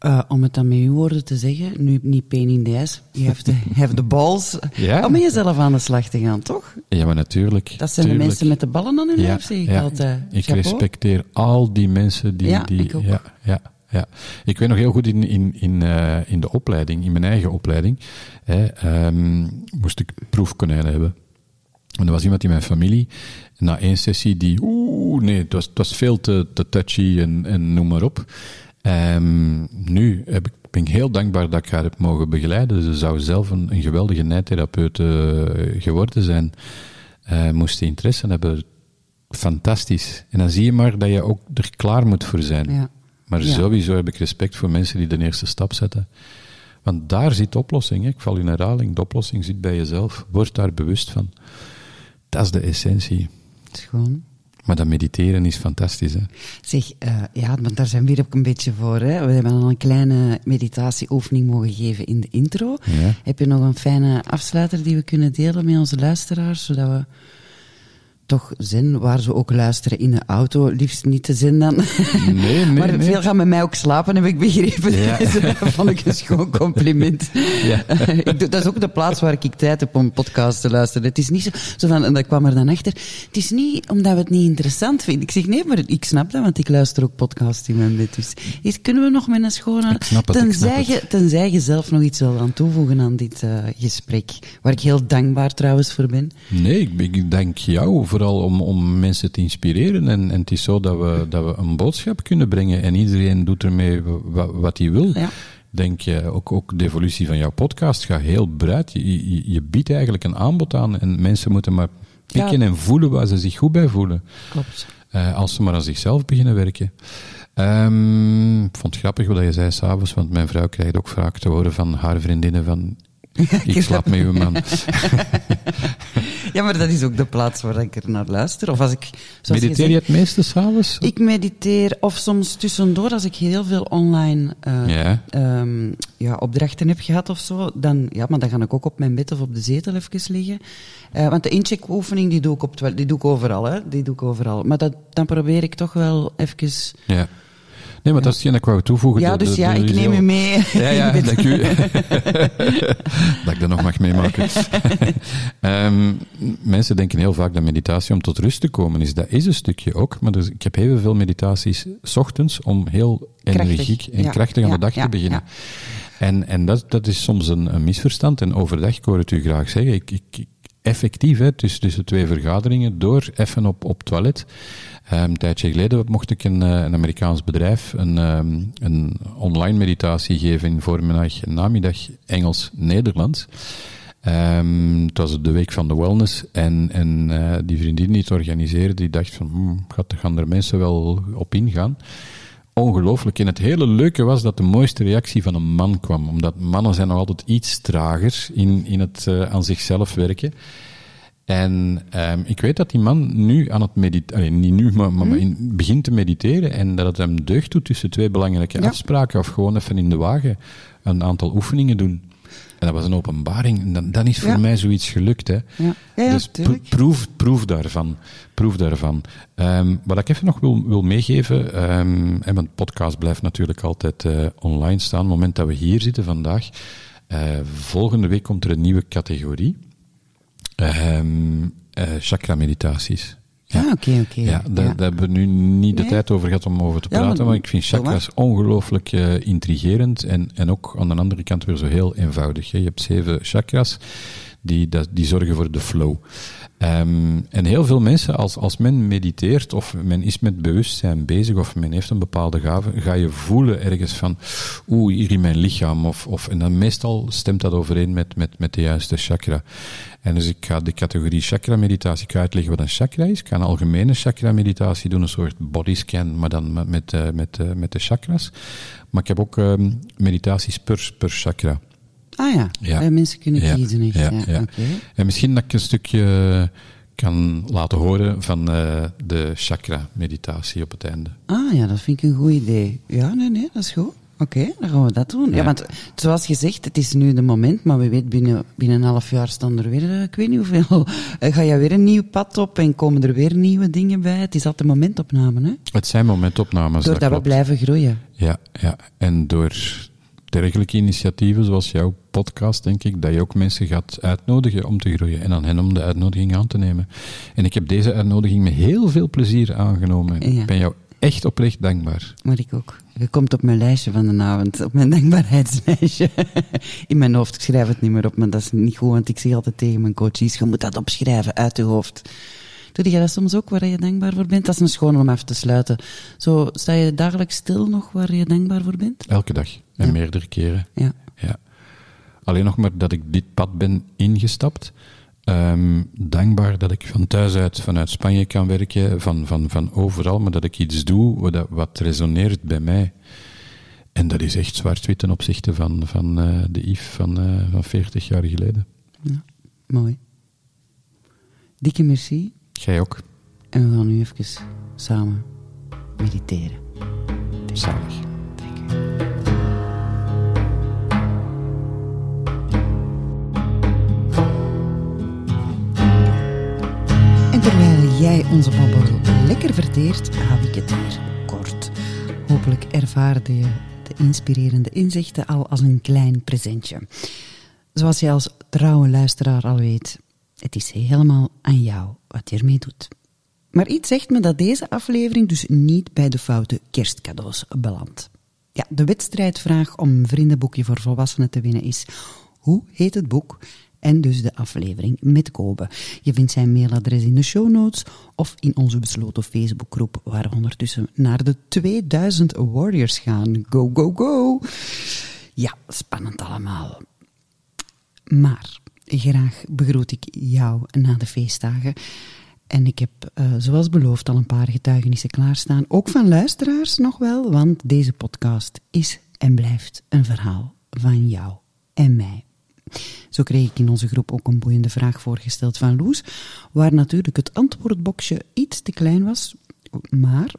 Uh, om het dan met uw woorden te zeggen, nu niet pain in the ass, you have, to have the balls, Ja. om met jezelf aan de slag te gaan, toch? Ja, maar natuurlijk. Dat zijn tuurlijk. de mensen met de ballen aan hun ja, lijf, ik ja. altijd. Ik Chapeau. respecteer al die mensen die... Ja, die ik ook. Ja, ja, ja. Ik weet nog heel goed in, in, in, eh, in de opleiding, in mijn eigen opleiding, hè, ehm, moest ik proefkonijnen hebben. En er was iemand in mijn familie, na één sessie, die, oeh, nee, het was, het was veel te, te touchy en, en noem maar op. Ehm, nu heb ik, ben ik heel dankbaar dat ik haar heb mogen begeleiden. Ze zou zelf een, een geweldige nijtherapeut eh, geworden zijn. Eh, moest die interesse hebben. Fantastisch. En dan zie je maar dat je ook er klaar moet voor zijn. Ja. Maar Ja. sowieso heb ik respect voor mensen die de eerste stap zetten. Want daar zit de oplossing. Hè. Ik val in herhaling. De oplossing zit bij jezelf. Word daar bewust van. Dat is de essentie. Schoon. Maar dat mediteren is fantastisch. Hè. Zeg, eh, ja, want daar zijn we hier ook een beetje voor. Hè? We hebben al een kleine meditatieoefening mogen geven in de intro. Ja. Heb je nog een fijne afsluiter die we kunnen delen met onze luisteraars, zodat we toch zen, waar ze ook luisteren in de auto, liefst niet te zen dan. Nee, nee, maar nee. veel gaan met mij ook slapen, heb ik begrepen. Ja. Dus dat vond ik een schoon compliment. Ja. ik doe, dat is ook de plaats waar ik tijd heb om podcasts te luisteren. Het is niet zo, zo van, en dat kwam er dan achter, het is niet omdat we het niet interessant vinden. Ik zeg nee, maar ik snap dat, want ik luister ook podcasts in mijn bed. Dus is, kunnen we nog met een schone... Ik snap het, ik snap tenzij, je, tenzij je zelf nog iets wil aan toevoegen aan dit eh, gesprek, waar ik heel dankbaar trouwens voor ben. Nee, ik, ik dank jou vooral om, om mensen te inspireren. En, en het is zo dat we, dat we een boodschap kunnen brengen en iedereen doet ermee wat, wat hij wil. Ja. Denk je, ook, ook de evolutie van jouw podcast gaat heel breed. Je, je, je biedt eigenlijk een aanbod aan en mensen moeten maar pikken Ja. en voelen waar ze zich goed bij voelen. Klopt. Eh, als ze maar aan zichzelf beginnen werken. Ehm, ik vond het grappig wat je zei s'avonds, want mijn vrouw krijgt ook vaak te horen van haar vriendinnen van... Ik slaap met uw man. Ja, maar dat is ook de plaats waar ik er naar luister. Of als ik, Mediteer je zegt, het meeste s'avonds? Ik mediteer, of soms tussendoor, als ik heel veel online eh, Ja. ehm, ja, opdrachten heb gehad of zo, dan, ja, maar dan ga ik ook op mijn bed of op de zetel even liggen. Eh, want de incheckoefening, die doe ik op die doe ik overal, hè. Die doe ik overal. Maar dat, dan probeer ik toch wel even... Ja. Nee, maar dat is hetgeen dat ik wou toevoegen. Ja, De- dus de- ja, de ik neem u mee. Ja, ja, dank u. dat ik dat nog mag meemaken. Ehm, mensen denken heel vaak dat meditatie om tot rust te komen is. Dat is een stukje ook, maar er- ik heb heel veel meditaties 's ochtends om heel Krachtig, energiek en ja, krachtig aan ja, de dag te beginnen. En, en dat, dat is soms een, een misverstand. En overdag, ik hoor het u graag zeggen, ik, ik- effectief, hè, tussen, tussen twee vergaderingen, door even op, op toilet. Ehm, een tijdje geleden mocht ik een, eh, een Amerikaans bedrijf een, ehm, een online meditatie geven in voormiddag en namiddag Engels-Nederlands. Ehm, het was de week van de wellness en, en eh, die vriendin die het organiseerde, die dacht van, hmm, gaan er mensen wel op ingaan? Ongelooflijk. En het hele leuke was dat de mooiste reactie van een man kwam. Omdat mannen zijn nog altijd iets trager in, in het eh, aan zichzelf werken. En ehm, ik weet dat die man nu aan het mediteren, niet nu, maar, maar in, begint te mediteren en dat het hem deugd doet tussen twee belangrijke Ja. afspraken of gewoon even in de wagen een aantal oefeningen doen. En dat was een openbaring. En dan, dan is voor Ja. mij zoiets gelukt. Hè. Ja, ja, dus proef, proef daarvan. Proef daarvan. Ehm, wat ik even nog wil, wil meegeven, ehm, en mijn podcast blijft natuurlijk altijd eh, online staan, op het moment dat we hier zitten vandaag. Eh, volgende week komt er een nieuwe categorie. Ehm eh, chakra-meditaties. Ah, oké, oké. Ja, daar, Ja. daar hebben we nu niet de Nee. tijd over gehad om over te Ja, praten, maar- maar, ik vind chakras ongelooflijk eh, intrigerend en, en ook aan de andere kant weer zo heel eenvoudig. Hè. Je hebt zeven chakras die, dat, die zorgen voor de flow. Ehm, en heel veel mensen, als, als men mediteert of men is met bewustzijn bezig of men heeft een bepaalde gave, ga je voelen ergens van, oeh, hier in mijn lichaam. Of, of, en dan meestal stemt dat overeen met, met, met de juiste chakra. En dus ik ga de categorie chakra-meditatie, ik ga uitleggen wat een chakra is. Ik ga een algemene chakra-meditatie doen, een soort bodyscan, maar dan met, met, uh, met, uh, met de chakras. Maar ik heb ook um, meditaties per, per chakra. Ah ja, Ja. bij mensen kunnen kiezen. Echt. ja, Ja, ja. oké. En misschien dat ik een stukje kan laten horen van eh, de chakra-meditatie op het einde. Ah ja, dat vind ik een goed idee. Ja, nee, nee, dat is goed. Oké, dan gaan we dat doen. Ja. Ja. want zoals gezegd, het is nu de moment, maar we weten binnen, binnen een half jaar staan er weer, eh, ik weet niet hoeveel, eh, ga je weer een nieuw pad op en komen er weer nieuwe dingen bij. Het is altijd momentopname, hè? Het zijn momentopnames. Doordat we klopt. blijven groeien. Ja, ja, en door dergelijke initiatieven zoals jouw podcast, denk ik, dat je ook mensen gaat uitnodigen om te groeien en aan hen om de uitnodiging aan te nemen. En ik heb deze uitnodiging met heel veel plezier aangenomen. Ja. Ik ben jou echt oprecht dankbaar. Maar ik ook. Je komt op mijn lijstje van de avond, op mijn dankbaarheidslijstje. In mijn hoofd, ik schrijf het niet meer op, maar dat is niet goed, want ik zeg altijd tegen mijn coaches, je moet dat opschrijven uit je hoofd. Doe jij dat soms ook, waar je dankbaar voor bent? Dat is een schoon om even te sluiten. Zo, sta je dagelijks stil nog waar je dankbaar voor bent? Elke dag. En Ja. meerdere keren. Ja. Ja. Alleen nog maar dat ik dit pad ben ingestapt. Ehm, dankbaar dat ik van thuis uit, vanuit Spanje kan werken, van, van, van overal, maar dat ik iets doe wat, wat resoneert bij mij. En dat is echt zwart-wit ten opzichte van, van eh, de Yves van, eh, van 40 jaar geleden. ja. Mooi. Dikke merci. Jij ook. En we gaan nu even samen mediteren. Zalig. Dank u. En terwijl jij onze babbel lekker verteert, hou ik het hier kort. Hopelijk ervaarde je de inspirerende inzichten al als een klein presentje. Zoals je als trouwe luisteraar al weet, het is helemaal aan jou wat je ermee doet. Maar iets zegt me dat deze aflevering dus niet bij de foute kerstcadeaus belandt. Ja, de wedstrijdvraag om een vriendenboekje voor volwassenen te winnen is: hoe heet het boek? En dus de aflevering met Kobe. Je vindt zijn mailadres in de show notes of in onze besloten Facebookgroep, waar we ondertussen naar de 2000 Warriors gaan. Go, go, go! Ja, spannend allemaal. Maar graag begroet ik jou na de feestdagen. En ik heb, eh, zoals beloofd, al een paar getuigenissen klaarstaan. Ook van luisteraars nog wel, want deze podcast is en blijft een verhaal van jou en mij. Zo kreeg ik in onze groep ook een boeiende vraag voorgesteld van Loes, waar natuurlijk het antwoordboxje iets te klein was, maar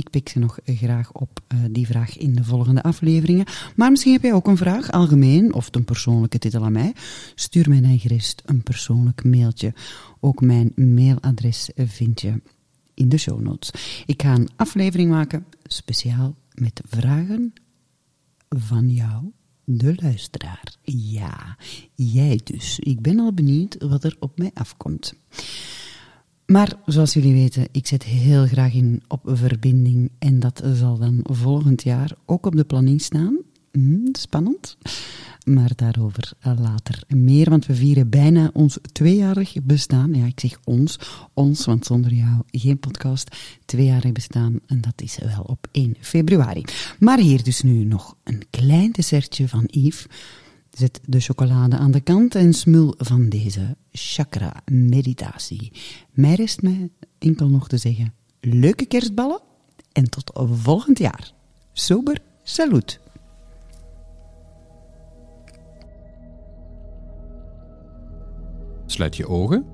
ik pik ze nog graag op, eh, die vraag, in de volgende afleveringen. Maar misschien heb jij ook een vraag, algemeen, of een persoonlijke titel aan mij. Stuur mij dan een persoonlijk mailtje. Ook mijn mailadres vind je in de show notes. Ik ga een aflevering maken, speciaal met vragen van jou, de luisteraar. Ja, jij dus. Ik ben al benieuwd wat er op mij afkomt. Maar zoals jullie weten, ik zet heel graag in op verbinding en dat zal dan volgend jaar ook op de planning staan. Hmm, spannend. Maar daarover later meer, want we vieren bijna ons tweejarig bestaan. Ja, ik zeg ons, ons, want zonder jou geen podcast. Tweejarig bestaan en dat is wel op 1 februari. Maar hier dus nu nog een klein dessertje van Yves. Zet de chocolade aan de kant en smul van deze chakra-meditatie. Mij rest mij enkel nog te zeggen: leuke kerstballen en tot volgend jaar. Sober, salut. Sluit je ogen.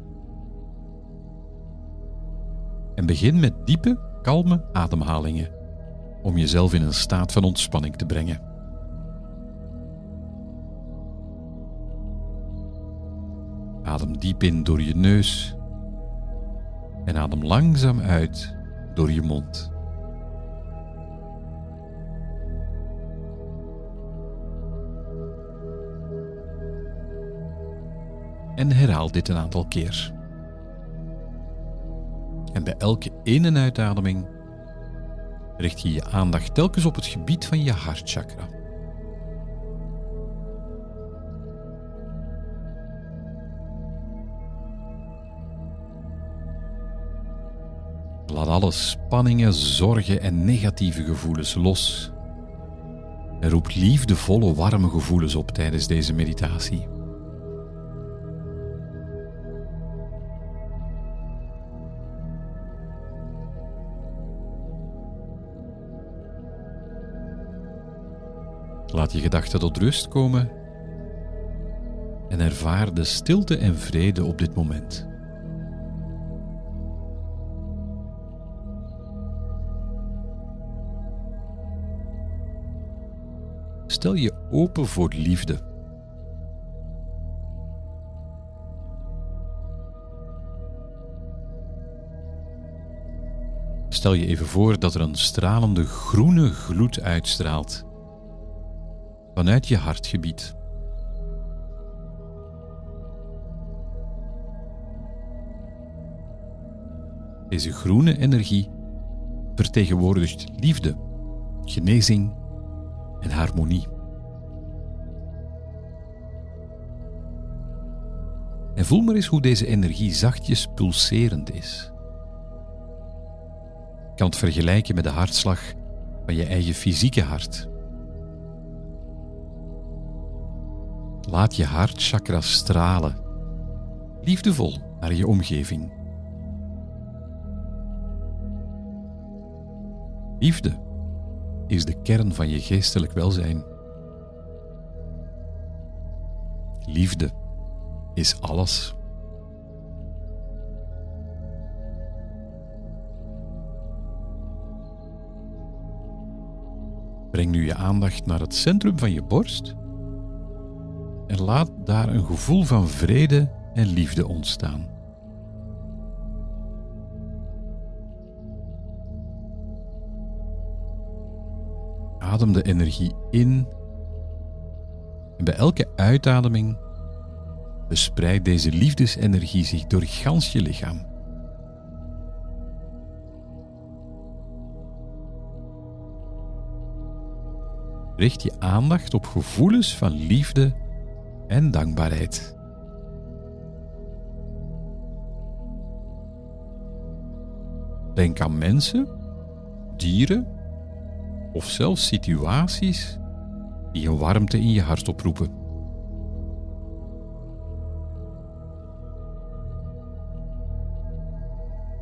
En begin met diepe, kalme ademhalingen. Om jezelf in een staat van ontspanning te brengen. Adem diep in door je neus. En adem langzaam uit door je mond. En herhaal dit een aantal keer. En bij elke in- en uitademing richt je je aandacht telkens op het gebied van je hartchakra. Laat alle spanningen, zorgen en negatieve gevoelens los. En roep liefdevolle, warme gevoelens op tijdens deze meditatie. Laat je gedachten tot rust komen en ervaar de stilte en vrede op dit moment. Stel je open voor liefde. Stel je even voor dat er een stralende groene gloed uitstraalt vanuit je hartgebied. Deze groene energie vertegenwoordigt liefde, genezing en harmonie. En voel maar eens hoe deze energie zachtjes pulserend is. Kan het vergelijken met de hartslag van je eigen fysieke hart. Laat je hartchakra stralen, liefdevol naar je omgeving. Liefde is de kern van je geestelijk welzijn. Liefde is alles. Breng nu je aandacht naar het centrum van je borst en laat daar een gevoel van vrede en liefde ontstaan. Adem de energie in en bij elke uitademing verspreidt deze liefdesenergie zich door gans je lichaam. Richt je aandacht op gevoelens van liefde en dankbaarheid. Denk aan mensen, dieren of zelfs situaties die een warmte in je hart oproepen.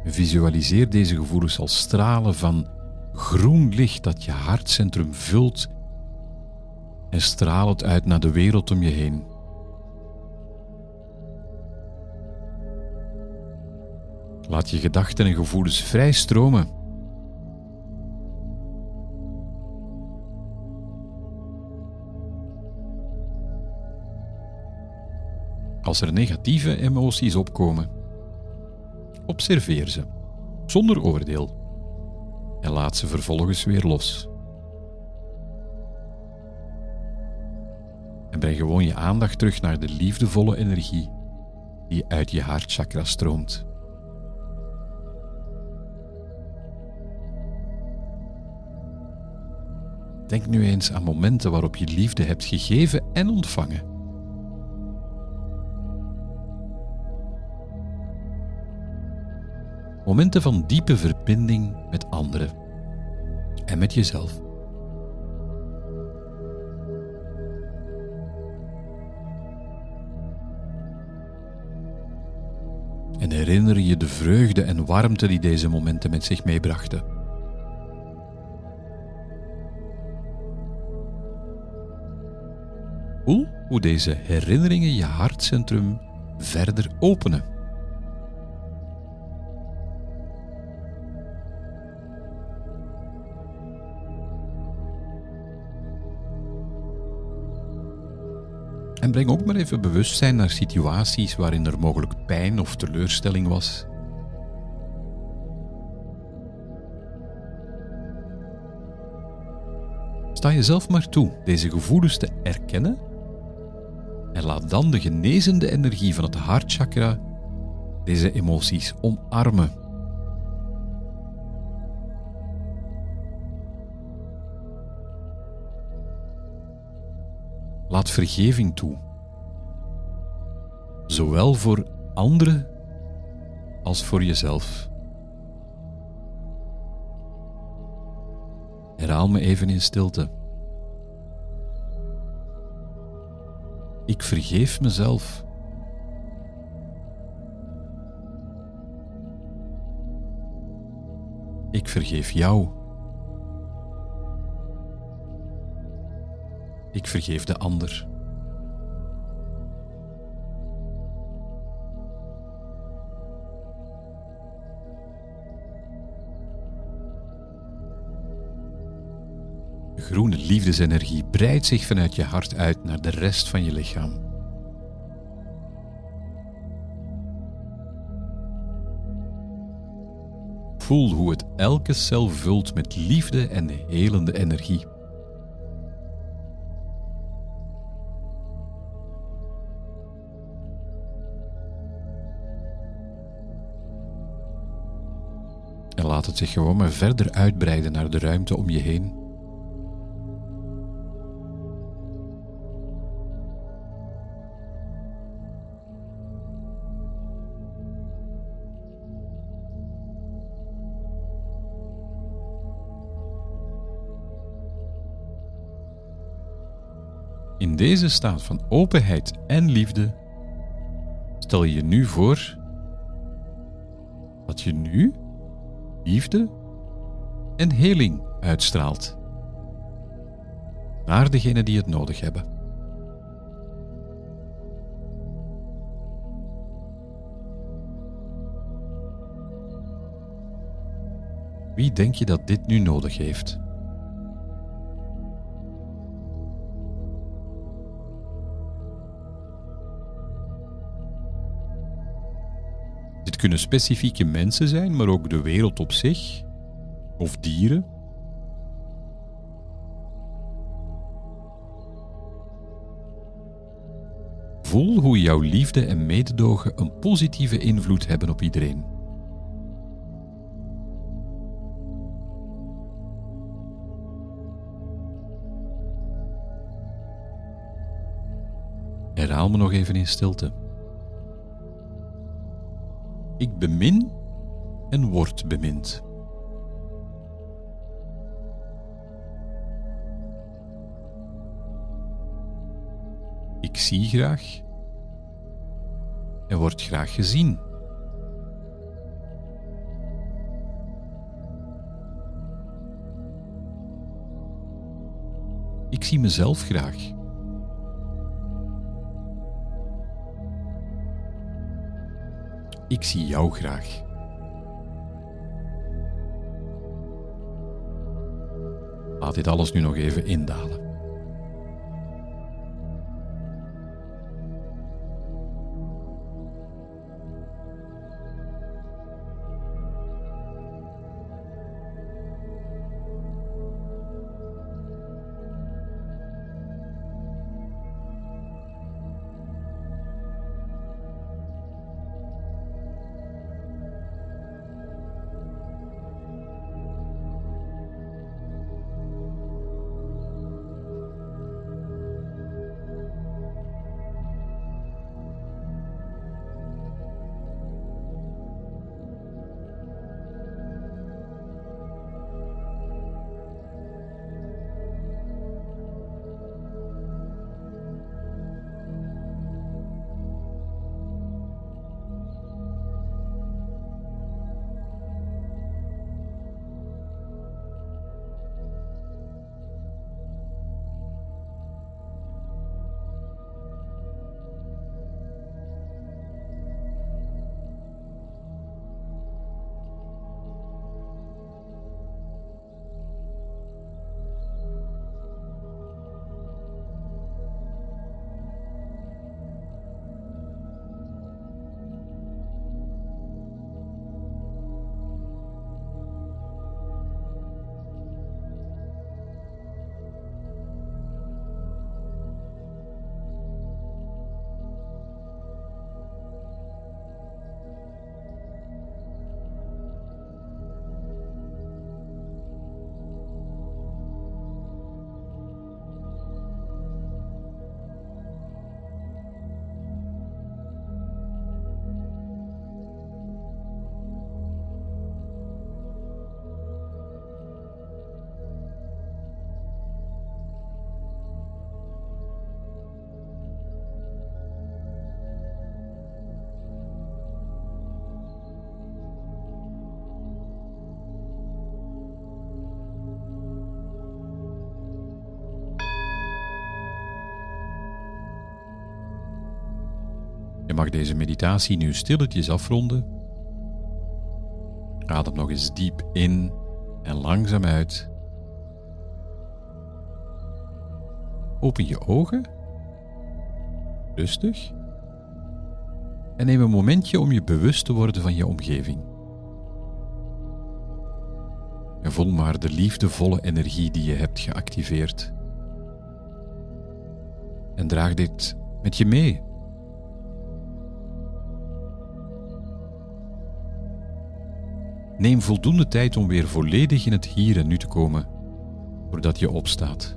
Visualiseer deze gevoelens als stralen van groen licht dat je hartcentrum vult en straal het uit naar de wereld om je heen. Laat je gedachten en gevoelens vrij stromen. Als er negatieve emoties opkomen, observeer ze, zonder oordeel, en laat ze vervolgens weer los. En breng gewoon je aandacht terug naar de liefdevolle energie die uit je hartchakra stroomt. Denk nu eens aan momenten waarop je liefde hebt gegeven en ontvangen. Momenten van diepe verbinding met anderen en met jezelf. En herinner je de vreugde en warmte die deze momenten met zich meebrachten. Voel hoe deze herinneringen je hartcentrum verder openen. Breng ook maar even bewustzijn naar situaties waarin er mogelijk pijn of teleurstelling was. Sta jezelf maar toe deze gevoelens te erkennen en laat dan de genezende energie van het hartchakra deze emoties omarmen. Laat vergeving toe. Zowel voor anderen als voor jezelf. Herhaal me even in stilte. Ik vergeef mezelf. Ik vergeef jou. Ik vergeef de ander. De groene liefdesenergie breidt zich vanuit je hart uit naar de rest van je lichaam. Voel hoe het elke cel vult met liefde en helende energie. Laat het zich gewoon maar verder uitbreiden naar de ruimte om je heen. In deze staat van openheid en liefde stel je je nu voor dat je nu liefde en heling uitstraalt naar degenen die het nodig hebben. Wie denk je dat dit nu nodig heeft? Kunnen specifieke mensen zijn, maar ook de wereld op zich, of dieren. Voel hoe jouw liefde en mededogen een positieve invloed hebben op iedereen. Herhaal me nog even in stilte. Ik bemin en word bemind. Ik zie graag en word graag gezien. Ik zie mezelf graag. Ik zie jou graag. Laat dit alles nu nog even indalen. Je mag deze meditatie nu stilletjes afronden. Adem nog eens diep in en langzaam uit. Open je ogen. Rustig. En neem een momentje om je bewust te worden van je omgeving. En voel maar de liefdevolle energie die je hebt geactiveerd. En draag dit met je mee. Neem voldoende tijd om weer volledig in het hier en nu te komen, voordat je opstaat.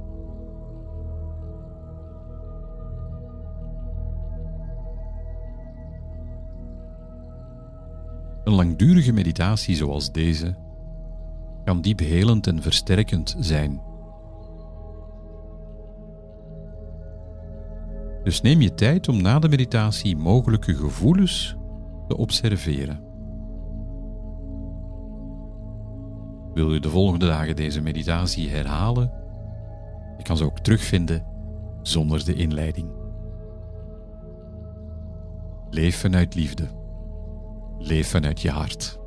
Een langdurige meditatie zoals deze kan diep helend en versterkend zijn. Dus neem je tijd om na de meditatie mogelijke gevoelens te observeren. Wil je de volgende dagen deze meditatie herhalen? Je kan ze ook terugvinden zonder de inleiding. Leef vanuit liefde. Leef vanuit je hart.